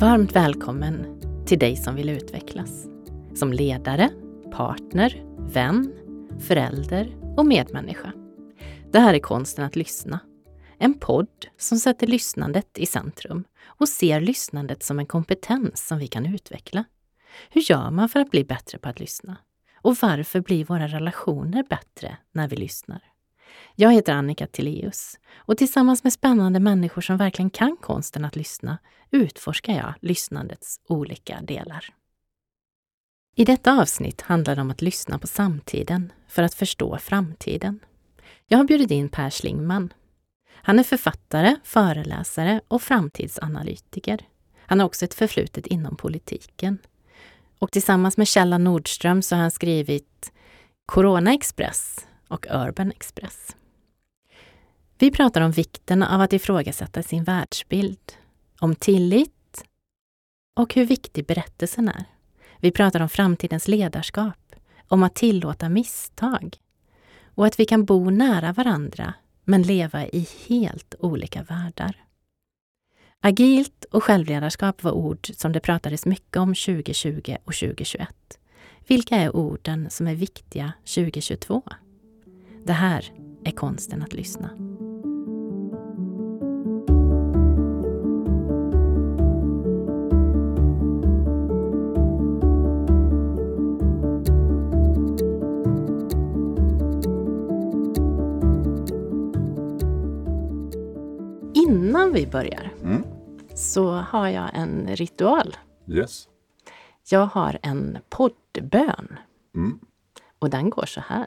Varmt välkommen till dig som vill utvecklas. Som ledare, partner, vän, förälder och medmänniska. Det här är Konsten att lyssna. En podd som sätter lyssnandet i centrum och ser lyssnandet som en kompetens som vi kan utveckla. Hur gör man för att bli bättre på att lyssna? Och varför blir våra relationer bättre när vi lyssnar? Jag heter Annika Tilléus och tillsammans med spännande människor som verkligen kan konsten att lyssna utforskar jag lyssnandets olika delar. I detta avsnitt handlar det om att lyssna på samtiden för att förstå framtiden. Jag har bjudit in Per Schlingman. Han är författare, föreläsare och framtidsanalytiker. Han har också ett förflutet inom politiken. Och tillsammans med Kjella Nordström så har han skrivit Corona Express och Urban Express. Vi pratar om vikten av att ifrågasätta sin världsbild, om tillit och hur viktig berättelsen är. Vi pratar om framtidens ledarskap, om att tillåta misstag och att vi kan bo nära varandra men leva i helt olika världar. Agilt och självledarskap var ord som det pratades mycket om 2020 och 2021. Vilka är orden som är viktiga 2022? Det här är konsten att lyssna. Innan vi börjar Mm. så har jag en ritual. Yes. Jag har en poddbön. Mm. Och den går så här.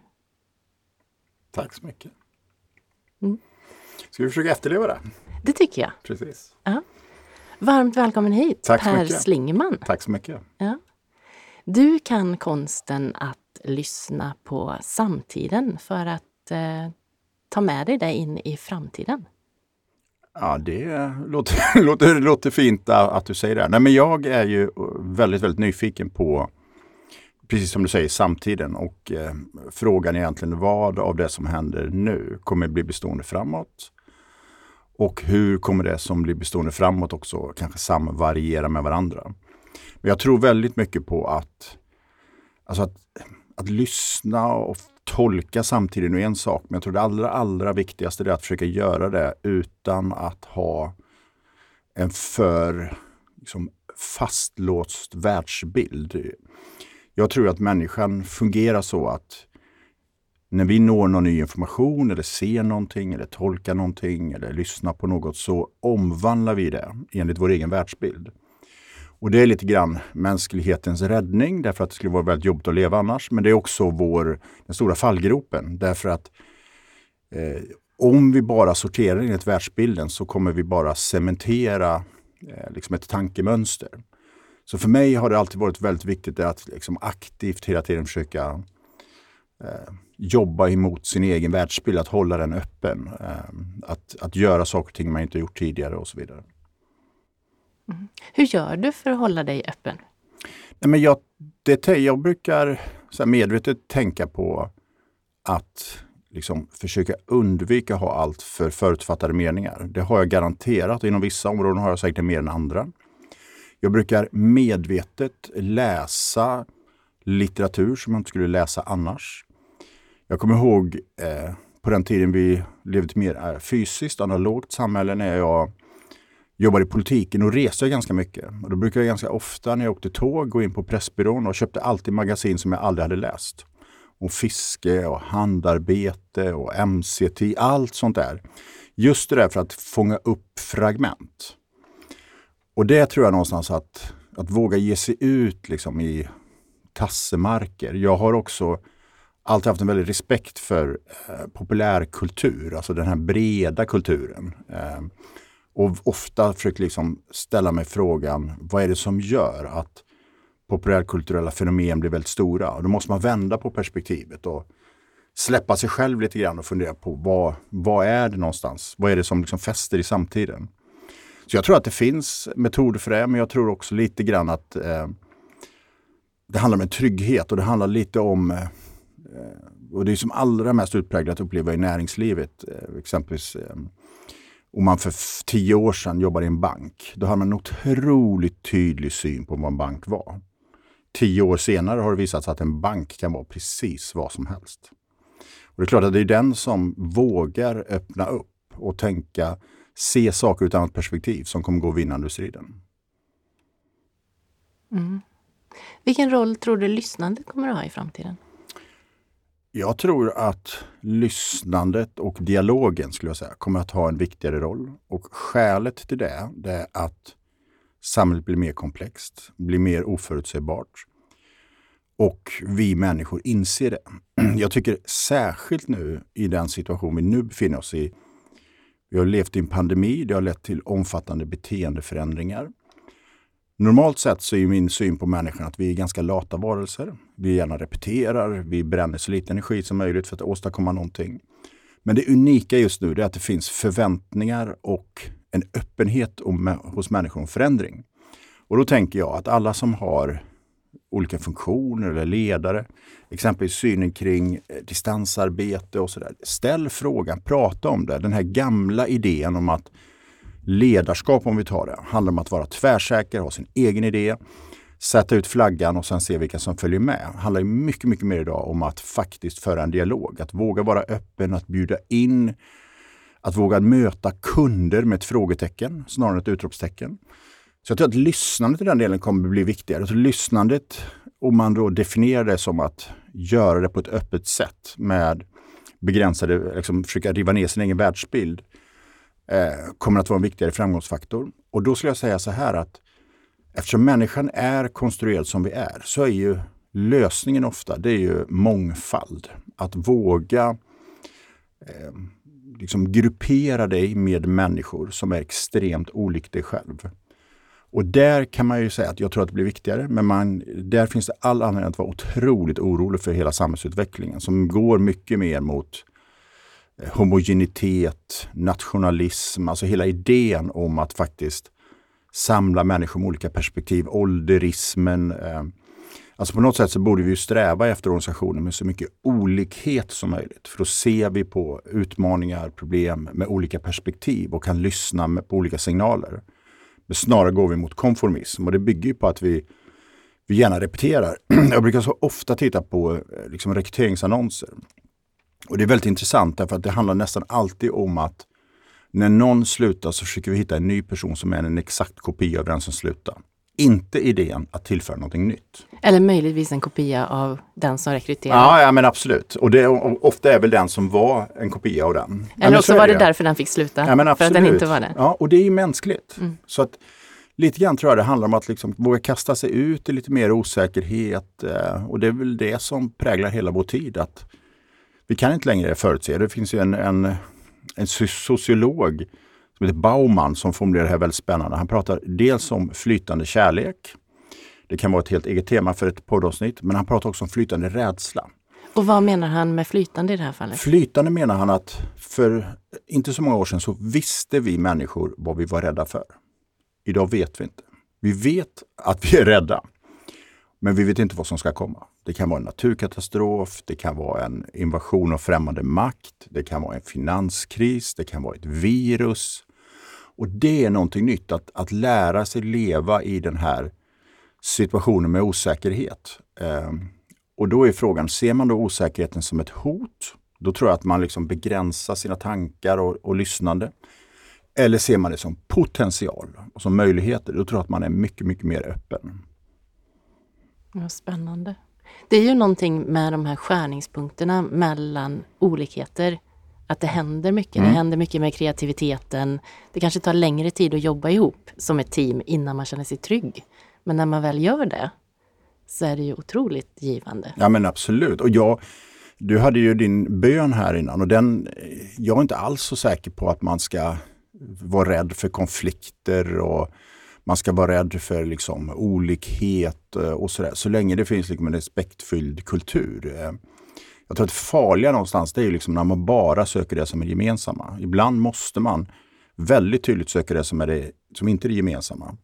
Tack så mycket. Mm. Ska vi försöka efterleva det? Det tycker jag. Precis. Varmt välkommen hit, Tack Per mycket. Slingman. Tack så mycket. Ja. Du kan konsten att lyssna på samtiden för att eh, ta med dig det in i framtiden. Ja, det låter, låter, låter fint att du säger det. Nej, men jag är ju väldigt, väldigt nyfiken på, precis som du säger, samtiden. Och eh, frågan är egentligen vad av det som händer nu kommer bli bestående framåt? Och hur kommer det som blir bestående framåt också kanske samvariera med varandra? Men jag tror väldigt mycket på att, alltså att, att lyssna och tolka samtiden är en sak, men jag tror det allra, allra viktigaste är att försöka göra det utan att ha en för liksom, fastlåst världsbild. Jag tror att människan fungerar så att när vi når någon ny information eller ser någonting eller tolkar någonting eller lyssnar på något så omvandlar vi det enligt vår egen världsbild. Och det är lite grann mänsklighetens räddning därför att det skulle vara väldigt jobbigt att leva annars. Men det är också vår, den stora fallgropen därför att eh, om vi bara sorterar enligt världsbilden så kommer vi bara cementera eh, liksom ett tankemönster. Så för mig har det alltid varit väldigt viktigt att liksom aktivt hela tiden försöka eh, jobba emot sin egen världsbild, att hålla den öppen. Eh, att, att göra saker och ting man inte gjort tidigare och så vidare. Hur gör du för att hålla dig öppen? Nej, men jag, det, jag brukar så medvetet tänka på att liksom försöka undvika att ha allt för förutfattade meningar. Det har jag garanterat. Inom vissa områden har jag säkert mer än andra. Jag brukar medvetet läsa litteratur som jag inte skulle läsa annars. Jag kommer ihåg eh, på den tiden vi levde ett mer eh, fysiskt, analogt samhälle när jag jobbade i politiken och reste ganska mycket. Och då brukade jag ganska ofta när jag åkte tåg gå in på Pressbyrån och köpte alltid magasin som jag aldrig hade läst. Om fiske och handarbete och MCT, allt sånt där. Just det där för att fånga upp fragment. Och det tror jag någonstans att, att våga ge sig ut liksom i tassemarker. Jag har också alltid haft en väldig respekt för eh, populärkultur, alltså den här breda kulturen. Eh, Och ofta försökt liksom ställa mig frågan, vad är det som gör att populärkulturella fenomen blir väldigt stora? Och då måste man vända på perspektivet och släppa sig själv lite grann och fundera på vad, vad är det någonstans? Vad är det som liksom fäster i samtiden? Så jag tror att det finns metoder för det, men jag tror också lite grann att eh, det handlar om en trygghet och det handlar lite om eh, eh och det är som allra mest utpräglat att uppleva i näringslivet. Eh, exempelvis eh, om man för tio år sedan jobbade i en bank. Då hade man en otroligt tydlig syn på vad en bank var. Tio år senare har det visat sig att en bank kan vara precis vad som helst. Och Det är klart att det är den som vågar öppna upp och tänka, se saker ur ett annat perspektiv som kommer gå vinnande ur striden. Mm. Vilken roll tror du lyssnandet kommer att ha i framtiden? Jag tror att lyssnandet och dialogen skulle jag säga kommer att ha en viktigare roll. Och skälet till det, det är att samhället blir mer komplext, blir mer oförutsägbart. Och vi människor inser det. Jag tycker särskilt nu i den situation vi nu befinner oss i. Vi har levt i en pandemi, det har lett till omfattande beteendeförändringar. Normalt sett så är min syn på människan att vi är ganska lata varelser. Vi gärna repeterar, vi bränner så lite energi som möjligt för att åstadkomma någonting. Men det unika just nu är att det finns förväntningar och en öppenhet om, hos människor om förändring. Och då tänker jag att alla som har olika funktioner eller ledare, exempelvis synen kring eh, distansarbete och sådär. Ställ frågan, prata om det. Den här gamla idén om att ledarskap, om vi tar det, handlar om att vara tvärsäker, ha sin egen idé, sätta ut flaggan och sen se vilka som följer med. Det handlar mycket, mycket mer idag om att faktiskt föra en dialog. Att våga vara öppen, att bjuda in, att våga möta kunder med ett frågetecken snarare än ett utropstecken. Så jag tror att lyssnandet i den delen kommer att bli viktigare. Så lyssnandet, om man då definierar det som att göra det på ett öppet sätt med begränsade, liksom försöka riva ner sin egen världsbild, eh, kommer att vara en viktigare framgångsfaktor. Och då skulle jag säga så här att eftersom människan är konstruerad som vi är så är ju lösningen ofta det är ju mångfald. Att våga eh, liksom gruppera dig med människor som är extremt olikt dig själv. Och där kan man ju säga att jag tror att det blir viktigare, men man, där finns det all anledning att vara otroligt orolig för hela samhällsutvecklingen som går mycket mer mot eh, homogenitet, nationalism, alltså hela idén om att faktiskt samla människor med olika perspektiv, ålderismen. Eh, alltså på något sätt så borde vi sträva efter organisationer med så mycket olikhet som möjligt. För då ser vi på utmaningar, problem med olika perspektiv och kan lyssna på olika signaler. Men snarare går vi mot konformism och det bygger på att vi, vi gärna repeterar. Jag brukar så ofta titta på eh, liksom, rekryteringsannonser. Och det är väldigt intressant därför att det handlar nästan alltid om att när någon slutar så försöker vi hitta en ny person som är en exakt kopia av den som slutar. Inte idén att tillföra någonting nytt. Eller möjligtvis en kopia av den som rekryterar. Ja, ja men absolut. Och det, och ofta är väl den som var en kopia av den. Eller ja, också var det därför den fick sluta. Ja, men absolut. För att den inte var det. Ja, och det är ju mänskligt. Mm. Så att lite grann tror jag det handlar om att liksom våga kasta sig ut i lite mer osäkerhet. Eh, och det är väl det som präglar hela vår tid. Att vi kan inte längre förutse. Det finns ju en, en, en sociolog som heter Bauman som formulerar det här väldigt spännande. Han pratar dels om flytande kärlek. Det kan vara ett helt eget tema för ett poddavsnitt, men han pratar också om flytande rädsla. Och vad menar han med flytande i det här fallet? Flytande menar han att för inte så många år sedan så visste vi människor vad vi var rädda för. Idag vet vi inte. Vi vet att vi är rädda. Men vi vet inte vad som ska komma. Det kan vara en naturkatastrof, det kan vara en invasion av främmande makt, det kan vara en finanskris, det kan vara ett virus. Och det är någonting nytt, att, att lära sig leva i den här situationen med osäkerhet. Eh, och då är frågan, ser man då osäkerheten som ett hot? Då tror jag att man liksom begränsar sina tankar och, och lyssnande. Eller ser man det som potential och som möjligheter? Då tror jag att man är mycket, mycket mer öppen. Ja, spännande. Det är ju någonting med de här skärningspunkterna mellan olikheter. Att det händer mycket. Mm. Det händer mycket med kreativiteten. Det kanske tar längre tid att jobba ihop som ett team innan man känner sig trygg. Men när man väl gör det så är det ju otroligt givande. Ja men absolut. Och jag, du hade ju din bön här innan och den, jag är inte alls så säker på att man ska vara rädd för konflikter och man ska vara rädd för liksom, olikhet eh, och sådär. Så länge det finns liksom en respektfylld kultur. Eh, jag tror att det farliga någonstans det är liksom när man bara söker det som är gemensamma. Ibland måste man väldigt tydligt söka det som, är det, som inte är det gemensamma.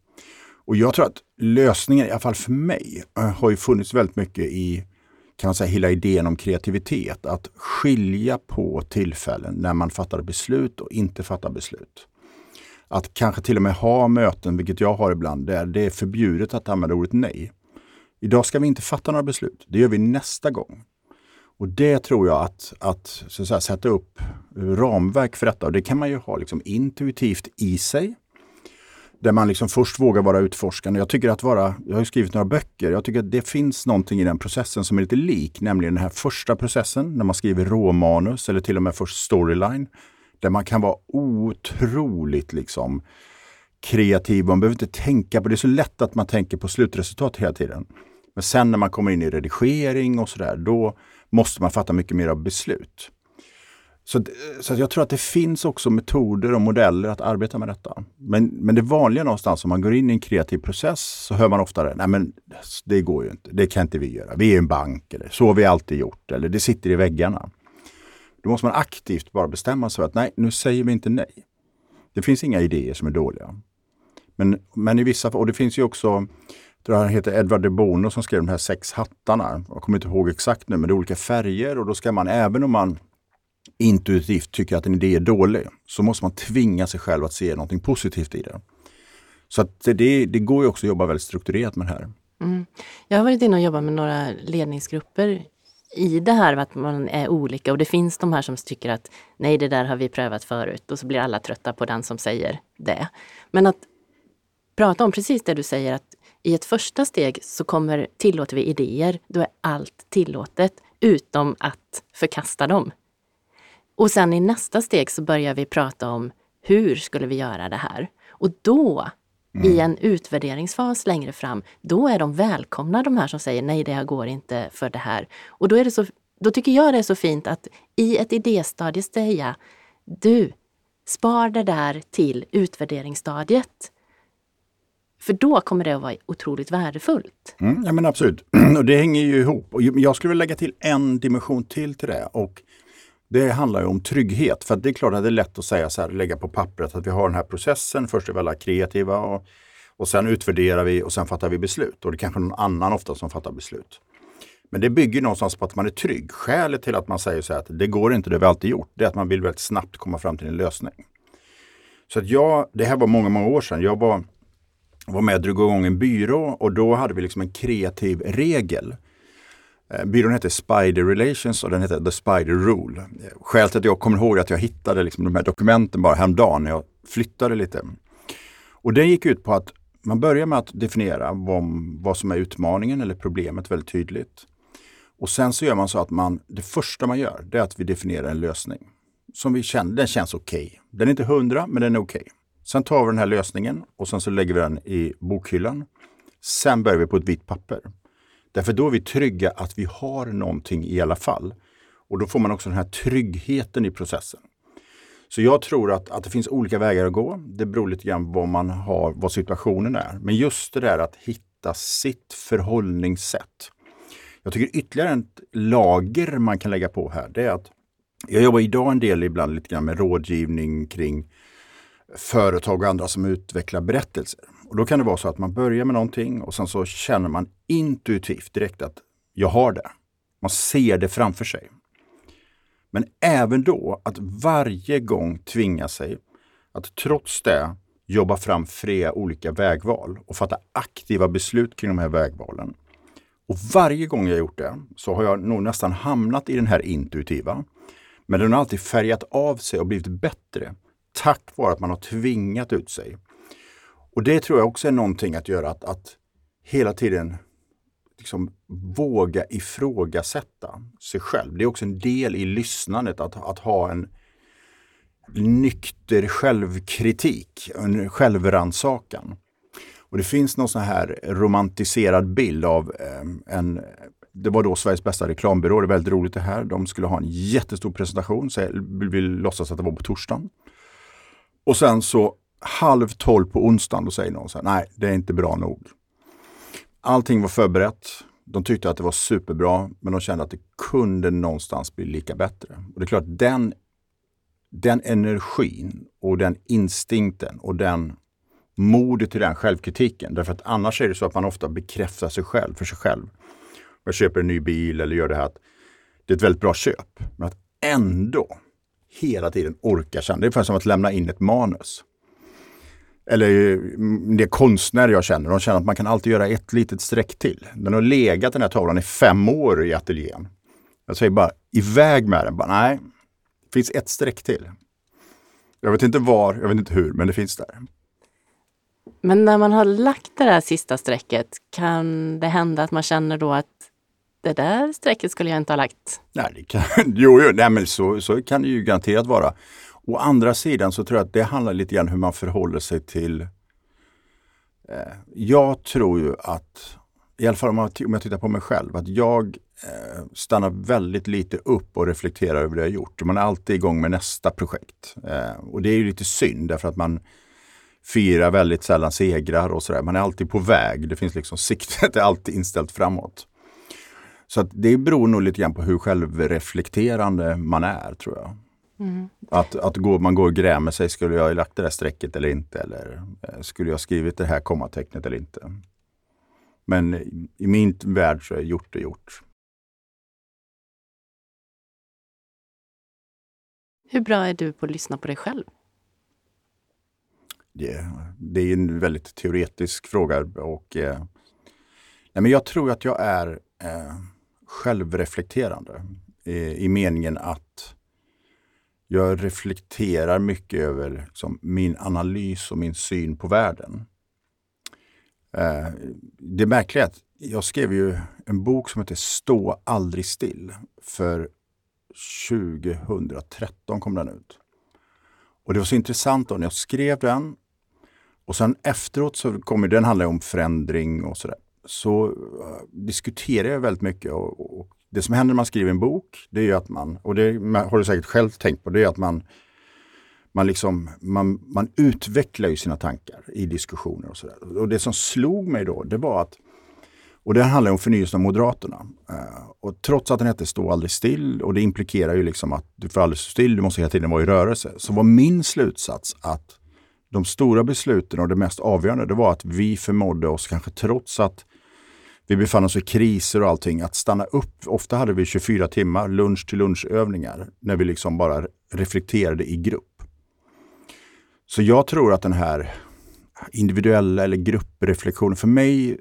Och jag tror att lösningen, i alla fall för mig, eh, har ju funnits väldigt mycket i kan man säga, hela idén om kreativitet. Att skilja på tillfällen när man fattar beslut och inte fattar beslut. Att kanske till och med ha möten, vilket jag har ibland, där det är förbjudet att använda ordet nej. Idag ska vi inte fatta några beslut. Det gör vi nästa gång. Och det tror jag att, att, så att säga, sätta upp ramverk för detta. Och det kan man ju ha liksom intuitivt i sig. Där man liksom först vågar vara utforskande. Jag tycker att vara, jag har skrivit några böcker, jag tycker att det finns någonting i den processen som är lite lik, nämligen den här första processen när man skriver råmanus eller till och med först storyline. Där man kan vara otroligt liksom kreativ. Man behöver inte tänka på det. är så lätt att man tänker på slutresultat hela tiden. Men sen när man kommer in i redigering och sådär, då måste man fatta mycket mer av beslut. Så, så jag tror att det finns också metoder och modeller att arbeta med detta. Men, men det vanliga någonstans om man går in i en kreativ process så hör man ofta det, nej men det går ju inte, det kan inte vi göra. Vi är en bank eller så har vi alltid gjort eller det sitter i väggarna. Då måste man aktivt bara bestämma sig för att nej, nu säger vi inte nej. Det finns inga idéer som är dåliga. Men, men i vissa och det finns ju också, det här heter Edward de Bono som skrev de här sex hattarna. Jag kommer inte ihåg exakt nu, men det är olika färger och då ska man, även om man intuitivt tycker att en idé är dålig, så måste man tvinga sig själv att se någonting positivt i det. Så att det, det går ju också att jobba väldigt strukturerat med det här. Mm. Jag har varit inne och jobbat med några ledningsgrupper i det här att man är olika och det finns de här som tycker att nej, det där har vi prövat förut och så blir alla trötta på den som säger det. Men att prata om precis det du säger att i ett första steg så kommer, tillåter vi idéer, då är allt tillåtet utom att förkasta dem. Och sen i nästa steg så börjar vi prata om hur skulle vi göra det här? Och då, mm. i en utvärderingsfas längre fram, då är de välkomna de här som säger nej, det här går inte för det här. Och då, är det så, då tycker jag det är så fint att i ett idéstadie säga du, spar det där till utvärderingsstadiet. För då kommer det att vara otroligt värdefullt. Mm, ja men absolut. Och det hänger ju ihop. Och jag skulle vilja lägga till en dimension till till det. Och det handlar ju om trygghet. För det är klart att det är lätt att säga så här, lägga på pappret att vi har den här processen. Först är vi alla kreativa och, och sen utvärderar vi och sen fattar vi beslut. Och det är kanske någon annan ofta som fattar beslut. Men det bygger någonstans på att man är trygg. Skälet till att man säger så här att det går inte, det har vi alltid gjort, det är att man vill väldigt snabbt komma fram till en lösning. Så att jag, det här var många, många år sedan. Jag var, var med och drog igång en byrå och då hade vi liksom en kreativ regel Eh, byrån hette Spider Relations och den hette The Spider Rule. Eh, skälet till att jag kommer ihåg att jag hittade liksom de här dokumenten bara häromdagen när jag flyttade lite. Och den gick ut på att man börjar med att definiera vad, vad som är utmaningen eller problemet väldigt tydligt. Och sen så gör man så att man, det första man gör, det är att vi definierar en lösning. Som vi känner, den känns okej. Okay. Den är inte hundra, men den är okej. Okay. Sen tar vi den här lösningen och sen så lägger vi den i bokhyllan. Sen börjar vi på ett vitt papper. Därför då är vi trygga att vi har någonting i alla fall. Och då får man också den här tryggheten i processen. Så jag tror att, att det finns olika vägar att gå. Det beror lite grann vad man har, vad situationen är. Men just det där att hitta sitt förhållningssätt. Jag tycker ytterligare ett lager man kan lägga på här, det är att jag jobbar idag en del ibland lite grann med rådgivning kring företag och andra som utvecklar berättelser. Och Då kan det vara så att man börjar med någonting och sen så känner man intuitivt direkt att jag har det. Man ser det framför sig. Men även då att varje gång tvinga sig att trots det jobba fram flera olika vägval och fatta aktiva beslut kring de här vägvalen. Och varje gång jag gjort det så har jag nog nästan hamnat i den här intuitiva. Men den har alltid färgat av sig och blivit bättre tack vare att man har tvingat ut sig. Och det tror jag också är någonting att göra, att, att hela tiden liksom våga ifrågasätta sig själv. Det är också en del i lyssnandet, att, att ha en nykter självkritik, en självrannsakan. Och det finns någon sån här romantiserad bild av eh, en det var då Sveriges bästa reklambyrå, det är väldigt roligt det här. De skulle ha en jättestor presentation, så vi låtsas att det var på torsdagen. Och sen så halv tolv på onsdagen, då säger någon så här, nej det är inte bra nog. Allting var förberett. De tyckte att det var superbra, men de kände att det kunde någonstans bli lika bättre. Och det är klart, den, den energin och den instinkten och den modet till den självkritiken. Därför att annars är det så att man ofta bekräftar sig själv för sig själv. Jag köper en ny bil eller gör det här. Att det är ett väldigt bra köp. Men att ändå hela tiden orka känna. Det är ungefär som att lämna in ett manus. Eller det är konstnärer jag känner, de känner att man kan alltid göra ett litet streck till. Den har legat den här tavlan i fem år i ateljén. Jag säger bara iväg med den. Bara, nej, det finns ett streck till. Jag vet inte var, jag vet inte hur, men det finns där. Men när man har lagt det där sista strecket, kan det hända att man känner då att det där strecket skulle jag inte ha lagt? Nej, det kan, jo, jo nej, men så, så kan det ju garanterat vara. Å andra sidan så tror jag att det handlar lite grann hur man förhåller sig till... Eh, jag tror ju att, i alla fall om jag, om jag tittar på mig själv, att jag eh, stannar väldigt lite upp och reflekterar över det jag gjort. Man är alltid igång med nästa projekt. Eh, och det är ju lite synd därför att man firar väldigt sällan segrar och sådär. Man är alltid på väg. Det finns liksom siktet är alltid inställt framåt. Så att det beror nog lite grann på hur självreflekterande man är, tror jag. Mm. Att, att gå, man går och grämer sig, skulle jag ha lagt det där strecket eller inte? Eller eh, skulle jag skrivit det här kommatecknet eller inte? Men i min värld så är gjort är gjort. Hur bra är du på att lyssna på dig själv? Det, det är en väldigt teoretisk fråga. och eh, nej, men Jag tror att jag är eh, självreflekterande eh, i meningen att jag reflekterar mycket över liksom, min analys och min syn på världen. Eh, det märkliga är att jag skrev ju en bok som heter Stå aldrig still. För 2013 kom den ut. Och det var så intressant då när jag skrev den och sen efteråt så kommer den handla om förändring och sådär. Så eh, uh, diskuterade jag väldigt mycket och, och, det som händer när man skriver en bok, det är att man, och det har du säkert själv tänkt på, det är att man man, liksom, man, man utvecklar ju sina tankar i diskussioner och sådär. Och det som slog mig då, det var att och det handlar om förnyelsen av Moderaterna. Eh, och trots att den hette Stå aldrig still och det implikerar ju liksom att du får aldrig stå still, du måste hela tiden vara i rörelse. Så var min slutsats att de stora besluten och det mest avgörande, det var att vi förmådde oss, kanske trots att vi befann oss i kriser och allting, att stanna upp. Ofta hade vi 24 timmar lunch till lunchövningar när vi liksom bara reflekterade i grupp. Så jag tror att den här individuella eller gruppreflektionen, för mig,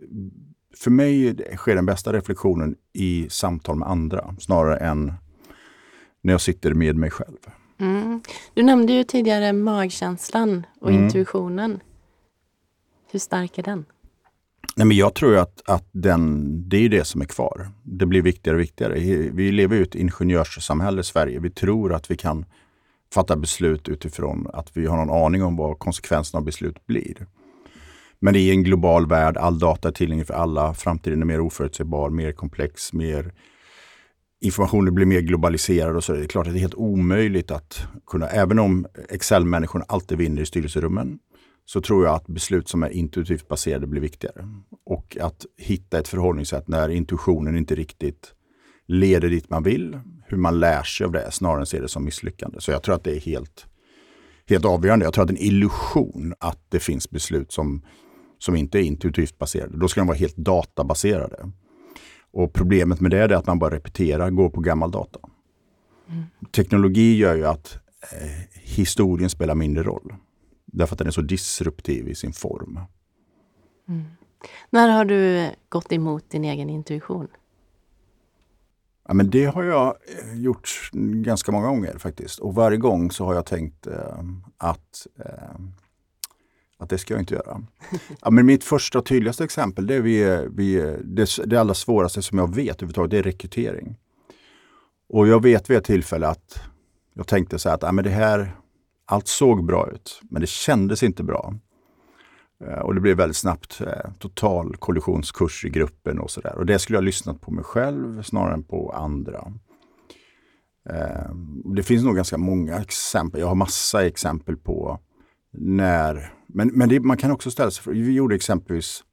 för mig sker den bästa reflektionen i samtal med andra snarare än när jag sitter med mig själv. Mm. Du nämnde ju tidigare magkänslan och mm. intuitionen. Hur stark är den? Nej, men jag tror att, att den, det är det som är kvar. Det blir viktigare och viktigare. Vi lever i ett ingenjörssamhälle i Sverige. Vi tror att vi kan fatta beslut utifrån att vi har någon aning om vad konsekvenserna av beslut blir. Men i en global värld, all data är tillgänglig för alla. Framtiden är mer oförutsägbar, mer komplex, mer informationen blir mer globaliserad och så är det klart att det är helt omöjligt att kunna, även om Excel-människorna alltid vinner i styrelserummen, så tror jag att beslut som är intuitivt baserade blir viktigare. Och att hitta ett förhållningssätt när intuitionen inte riktigt leder dit man vill, hur man lär sig av det snarare än ser det som misslyckande. Så jag tror att det är helt, helt avgörande. Jag tror att det är en illusion att det finns beslut som, som inte är intuitivt baserade. Då ska de vara helt databaserade. Och problemet med det är att man bara repeterar, går på gammal data. Mm. Teknologi gör ju att eh, historien spelar mindre roll. Därför att den är så disruptiv i sin form. Mm. När har du gått emot din egen intuition? Ja, men det har jag eh, gjort ganska många gånger faktiskt. Och varje gång så har jag tänkt eh, att eh, att det ska jag inte göra. Ja, men mitt första och tydligaste exempel, det är vi, vi, det, det allra svåraste som jag vet överhuvudtaget, det är rekrytering. Och jag vet vid ett tillfälle att jag tänkte så här att ja, men det här, allt såg bra ut, men det kändes inte bra. Eh, och det blev väldigt snabbt eh, total kollisionskurs i gruppen och sådär. Och det skulle jag ha lyssnat på mig själv snarare än på andra. Eh, det finns nog ganska många exempel. Jag har massa exempel på när, men, men det, man kan också ställa sig vi gjorde exempelvis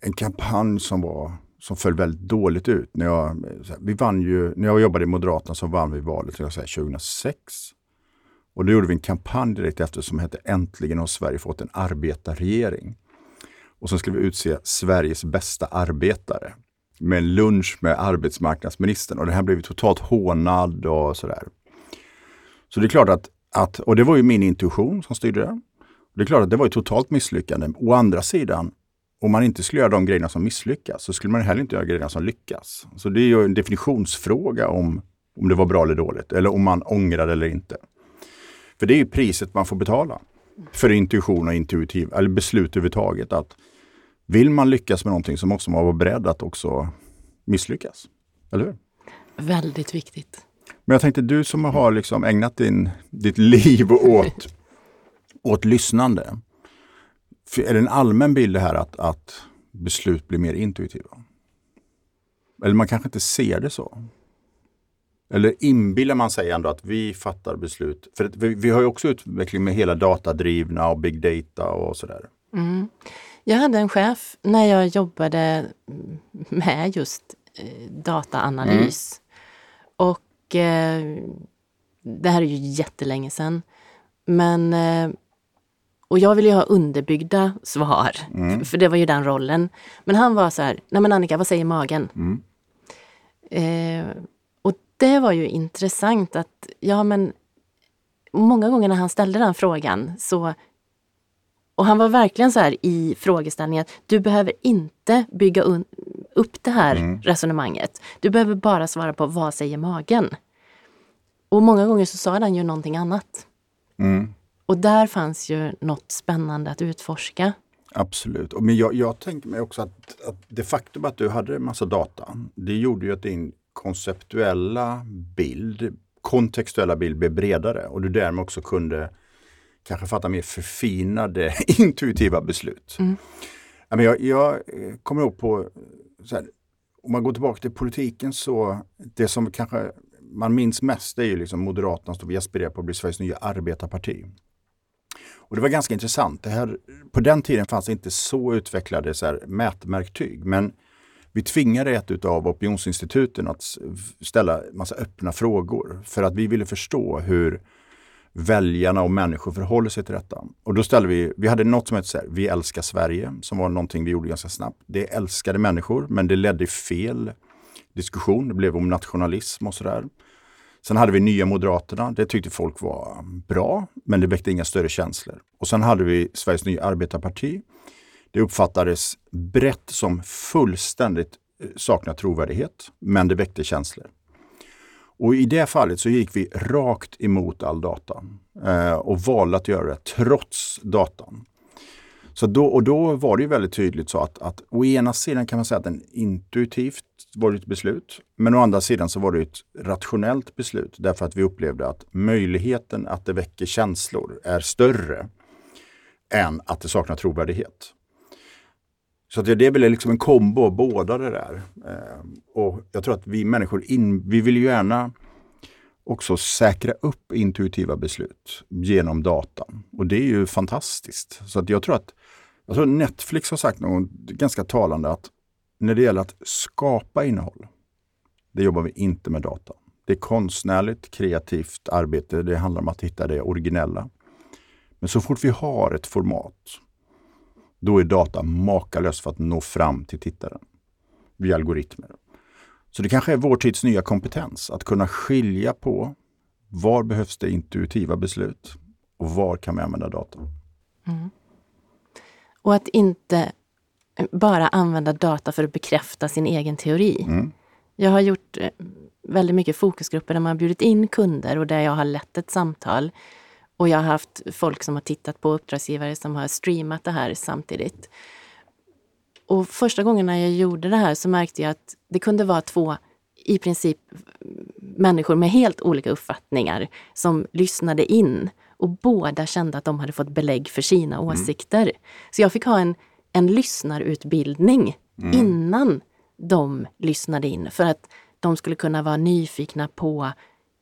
en kampanj som var som föll väldigt dåligt ut. När jag, vi vann ju, när jag jobbade i Moderaterna så vann vi valet jag säga, 2006. Och då gjorde vi en kampanj direkt efter som hette Äntligen har Sverige fått en arbetarregering. Och så skulle vi utse Sveriges bästa arbetare med en lunch med arbetsmarknadsministern. Och det här blev totalt hånad och sådär. Så det är klart att, att, och det var ju min intuition som styrde det. Det är klart att det var ett totalt misslyckande. Å andra sidan, om man inte skulle göra de grejerna som misslyckas så skulle man heller inte göra grejerna som lyckas. Så det är ju en definitionsfråga om, om det var bra eller dåligt eller om man ångrar eller inte. För det är ju priset man får betala för intuition och intuitiv, eller beslut överhuvudtaget. Att vill man lyckas med någonting så måste man vara beredd att också misslyckas. Eller hur? Väldigt viktigt. Men jag tänkte du som har liksom ägnat din, ditt liv åt, åt lyssnande. Är det en allmän bild det här att, att beslut blir mer intuitiva? Eller man kanske inte ser det så? Eller inbillar man sig ändå att vi fattar beslut? För vi, vi har ju också utveckling med hela datadrivna och big data och sådär. Mm. Jag hade en chef när jag jobbade med just eh, dataanalys. Mm. Och eh, det här är ju jättelänge sedan. Men eh, och jag ville ju ha underbyggda svar, mm. för det var ju den rollen. Men han var så här, nej men Annika, vad säger magen? Mm. Eh, det var ju intressant att, ja men många gånger när han ställde den frågan så och han var verkligen så här i frågeställningen, du behöver inte bygga upp det här mm. resonemanget. Du behöver bara svara på vad säger magen? Och många gånger så sa han ju någonting annat. Mm. Och där fanns ju något spännande att utforska. Absolut. Men jag, jag tänker mig också att, att det faktum att du hade en massa data, det gjorde ju att din konceptuella bild, kontextuella bild blev bredare och du därmed också kunde kanske fatta mer förfinade intuitiva beslut. Mm. Jag, jag kommer ihåg på, här, om man går tillbaka till politiken så, det som kanske man minns mest är ju liksom Moderaterna som vi aspirerar på att bli Sveriges nya arbetarparti. Och det var ganska intressant. Det här, på den tiden fanns det inte så utvecklade så här, mätverktyg. Men vi tvingade ett av opinionsinstituten att ställa massa öppna frågor för att vi ville förstå hur väljarna och människor förhåller sig till detta. Och då ställde vi, vi hade något som hette så här, Vi älskar Sverige, som var någonting vi gjorde ganska snabbt. Det älskade människor, men det ledde fel diskussion. Det blev om nationalism och sådär. Sen hade vi Nya Moderaterna. Det tyckte folk var bra, men det väckte inga större känslor. Och sen hade vi Sveriges Nya Arbetarparti. Det uppfattades brett som fullständigt eh, saknar trovärdighet, men det väckte känslor. Och i det fallet så gick vi rakt emot all data eh, och valde att göra det trots datan. Så då, och då var det väldigt tydligt så att, att å ena sidan kan man säga att den intuitivt var det ett beslut. Men å andra sidan så var det ett rationellt beslut därför att vi upplevde att möjligheten att det väcker känslor är större än att det saknar trovärdighet. Så att det är väl liksom en kombo av båda det där. Eh, och jag tror att vi människor, in, vi vill ju gärna också säkra upp intuitiva beslut genom datan. Och det är ju fantastiskt. Så att jag tror att jag tror Netflix har sagt något ganska talande att när det gäller att skapa innehåll, det jobbar vi inte med data. Det är konstnärligt, kreativt arbete. Det handlar om att hitta det originella. Men så fort vi har ett format, då är data makalöst för att nå fram till tittaren via algoritmer. Så det kanske är vår tids nya kompetens, att kunna skilja på var behövs det intuitiva beslut och var kan vi använda data. Mm. Och att inte bara använda data för att bekräfta sin egen teori. Mm. Jag har gjort eh, väldigt mycket fokusgrupper där man har bjudit in kunder och där jag har lett ett samtal. Och jag har haft folk som har tittat på uppdragsgivare som har streamat det här samtidigt. Och första gången när jag gjorde det här så märkte jag att det kunde vara två i princip människor med helt olika uppfattningar som lyssnade in och båda kände att de hade fått belägg för sina mm. åsikter. Så jag fick ha en en lyssnarutbildning mm. innan de lyssnade in för att de skulle kunna vara nyfikna på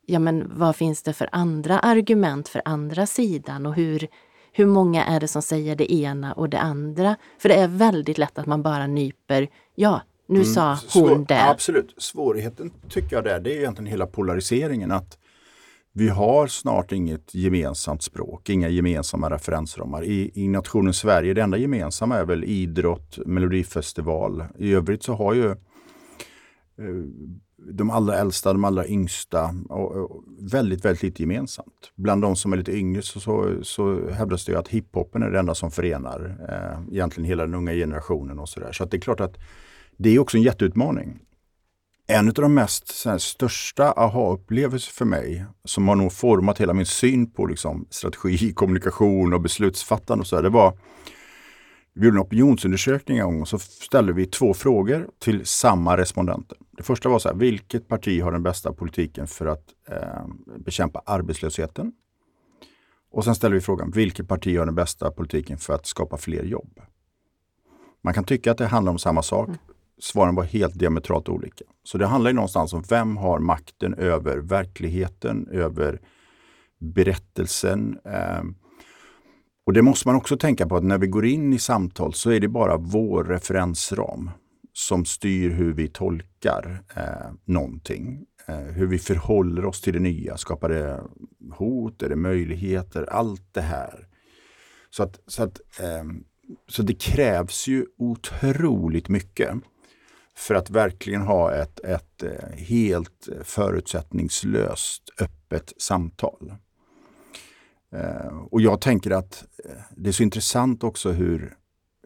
ja, men vad finns det för andra argument för andra sidan och hur, hur många är det som säger det ena och det andra? För det är väldigt lätt att man bara nyper, ja, nu mm. sa hon Svår, det. Absolut. Svårigheten tycker jag där, det är egentligen hela polariseringen. att vi har snart inget gemensamt språk, inga gemensamma referensramar. I, I nationen Sverige, det enda gemensamma är väl idrott, melodifestival. I övrigt så har ju eh, de allra äldsta, de allra yngsta och, och väldigt, väldigt lite gemensamt. Bland de som är lite yngre så, så, så hävdas det att hiphopen är det enda som förenar eh, egentligen hela den unga generationen och sådär. Så att det är klart att det är också en jätteutmaning. En av de mest här, största aha-upplevelser för mig, som har nog format hela min syn på liksom, strategi, kommunikation och beslutsfattande, och så här, det var vi gjorde en opinionsundersökning en gång och så ställde vi två frågor till samma respondenter. Det första var så här, vilket parti har den bästa politiken för att eh, bekämpa arbetslösheten? Och sen ställde vi frågan, vilket parti har den bästa politiken för att skapa fler jobb? Man kan tycka att det handlar om samma sak. Mm. Svaren var helt diametralt olika. Så det handlar ju någonstans om vem har makten över verkligheten, över berättelsen. Eh, och det måste man också tänka på att när vi går in i samtal så är det bara vår referensram som styr hur vi tolkar eh, någonting. Eh, hur vi förhåller oss till det nya. Skapar det hot? Är det möjligheter? Allt det här. Så, att, så, att, eh, så det krävs ju otroligt mycket för att verkligen ha ett, ett eh, helt förutsättningslöst öppet samtal. Eh, och jag tänker att eh, det är så intressant också hur,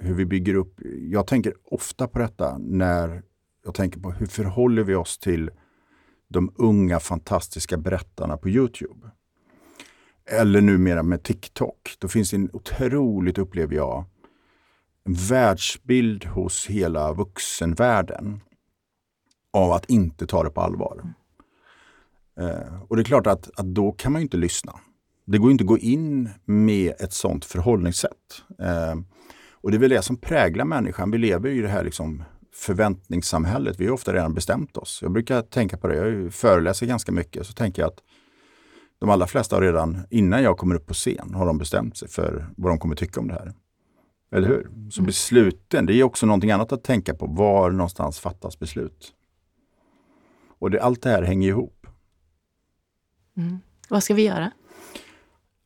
hur vi bygger upp. Jag tänker ofta på detta när jag tänker på hur förhåller vi oss till de unga fantastiska berättarna på Youtube. Eller numera med TikTok. Då finns det en otroligt, upplever jag, en världsbild hos hela vuxenvärlden av att inte ta det på allvar. Eh, och det är klart att, att då kan man inte lyssna. Det går inte att gå in med ett sånt förhållningssätt. Eh, och det är väl det som präglar människan. Vi lever i det här liksom förväntningssamhället. Vi har ofta redan bestämt oss. Jag brukar tänka på det, jag föreläser ganska mycket, så tänker jag att de allra flesta har redan, innan jag kommer upp på scen, har de bestämt sig för vad de kommer tycka om det här. Eller hur? Så mm. besluten, det är också någonting annat att tänka på. Var någonstans fattas beslut? Och det, allt det här hänger ihop. Mm. Vad ska vi göra?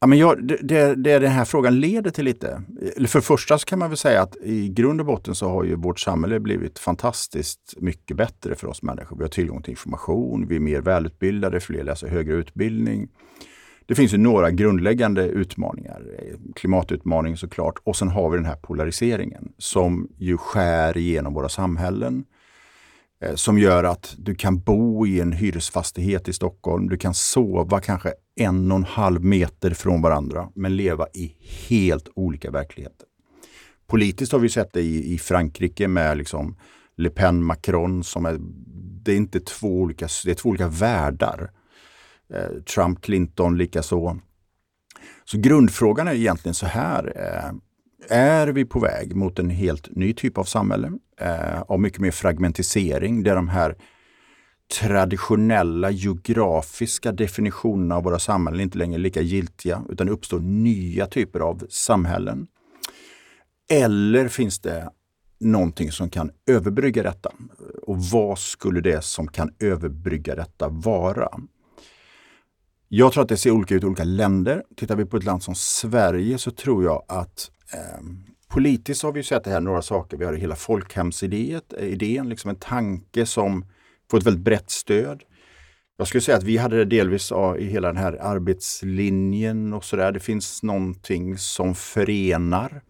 Ja, men jag, det, det, det den här frågan leder till lite. För det första så kan man väl säga att i grund och botten så har ju vårt samhälle blivit fantastiskt mycket bättre för oss människor. Vi har tillgång till information, vi är mer välutbildade, fler läser högre utbildning. Det finns ju några grundläggande utmaningar. Klimatutmaningen såklart och sen har vi den här polariseringen som ju skär igenom våra samhällen. Eh, som gör att du kan bo i en hyresfastighet i Stockholm. Du kan sova kanske en och en halv meter från varandra men leva i helt olika verkligheter. Politiskt har vi sett det i, i Frankrike med liksom Le Pen, Macron som är, det är inte två olika, det är två olika världar. Eh, Trump, Clinton likaså. Så grundfrågan är egentligen så här. Eh, är vi på väg mot en helt ny typ av samhälle eh, av mycket mer fragmentisering där de här traditionella geografiska definitionerna av våra samhällen inte längre är lika giltiga utan det uppstår nya typer av samhällen. Eller finns det någonting som kan överbrygga detta? Och vad skulle det som kan överbrygga detta vara? Jag tror att det ser olika ut i olika länder. Tittar vi på ett land som Sverige så tror jag att Ehm, politiskt har vi sett det här några saker. Vi har hela folkhemsidén, liksom en tanke som får ett väldigt brett stöd. Jag skulle säga att vi hade det delvis i hela den här arbetslinjen och sådär. Det finns någonting som förenar.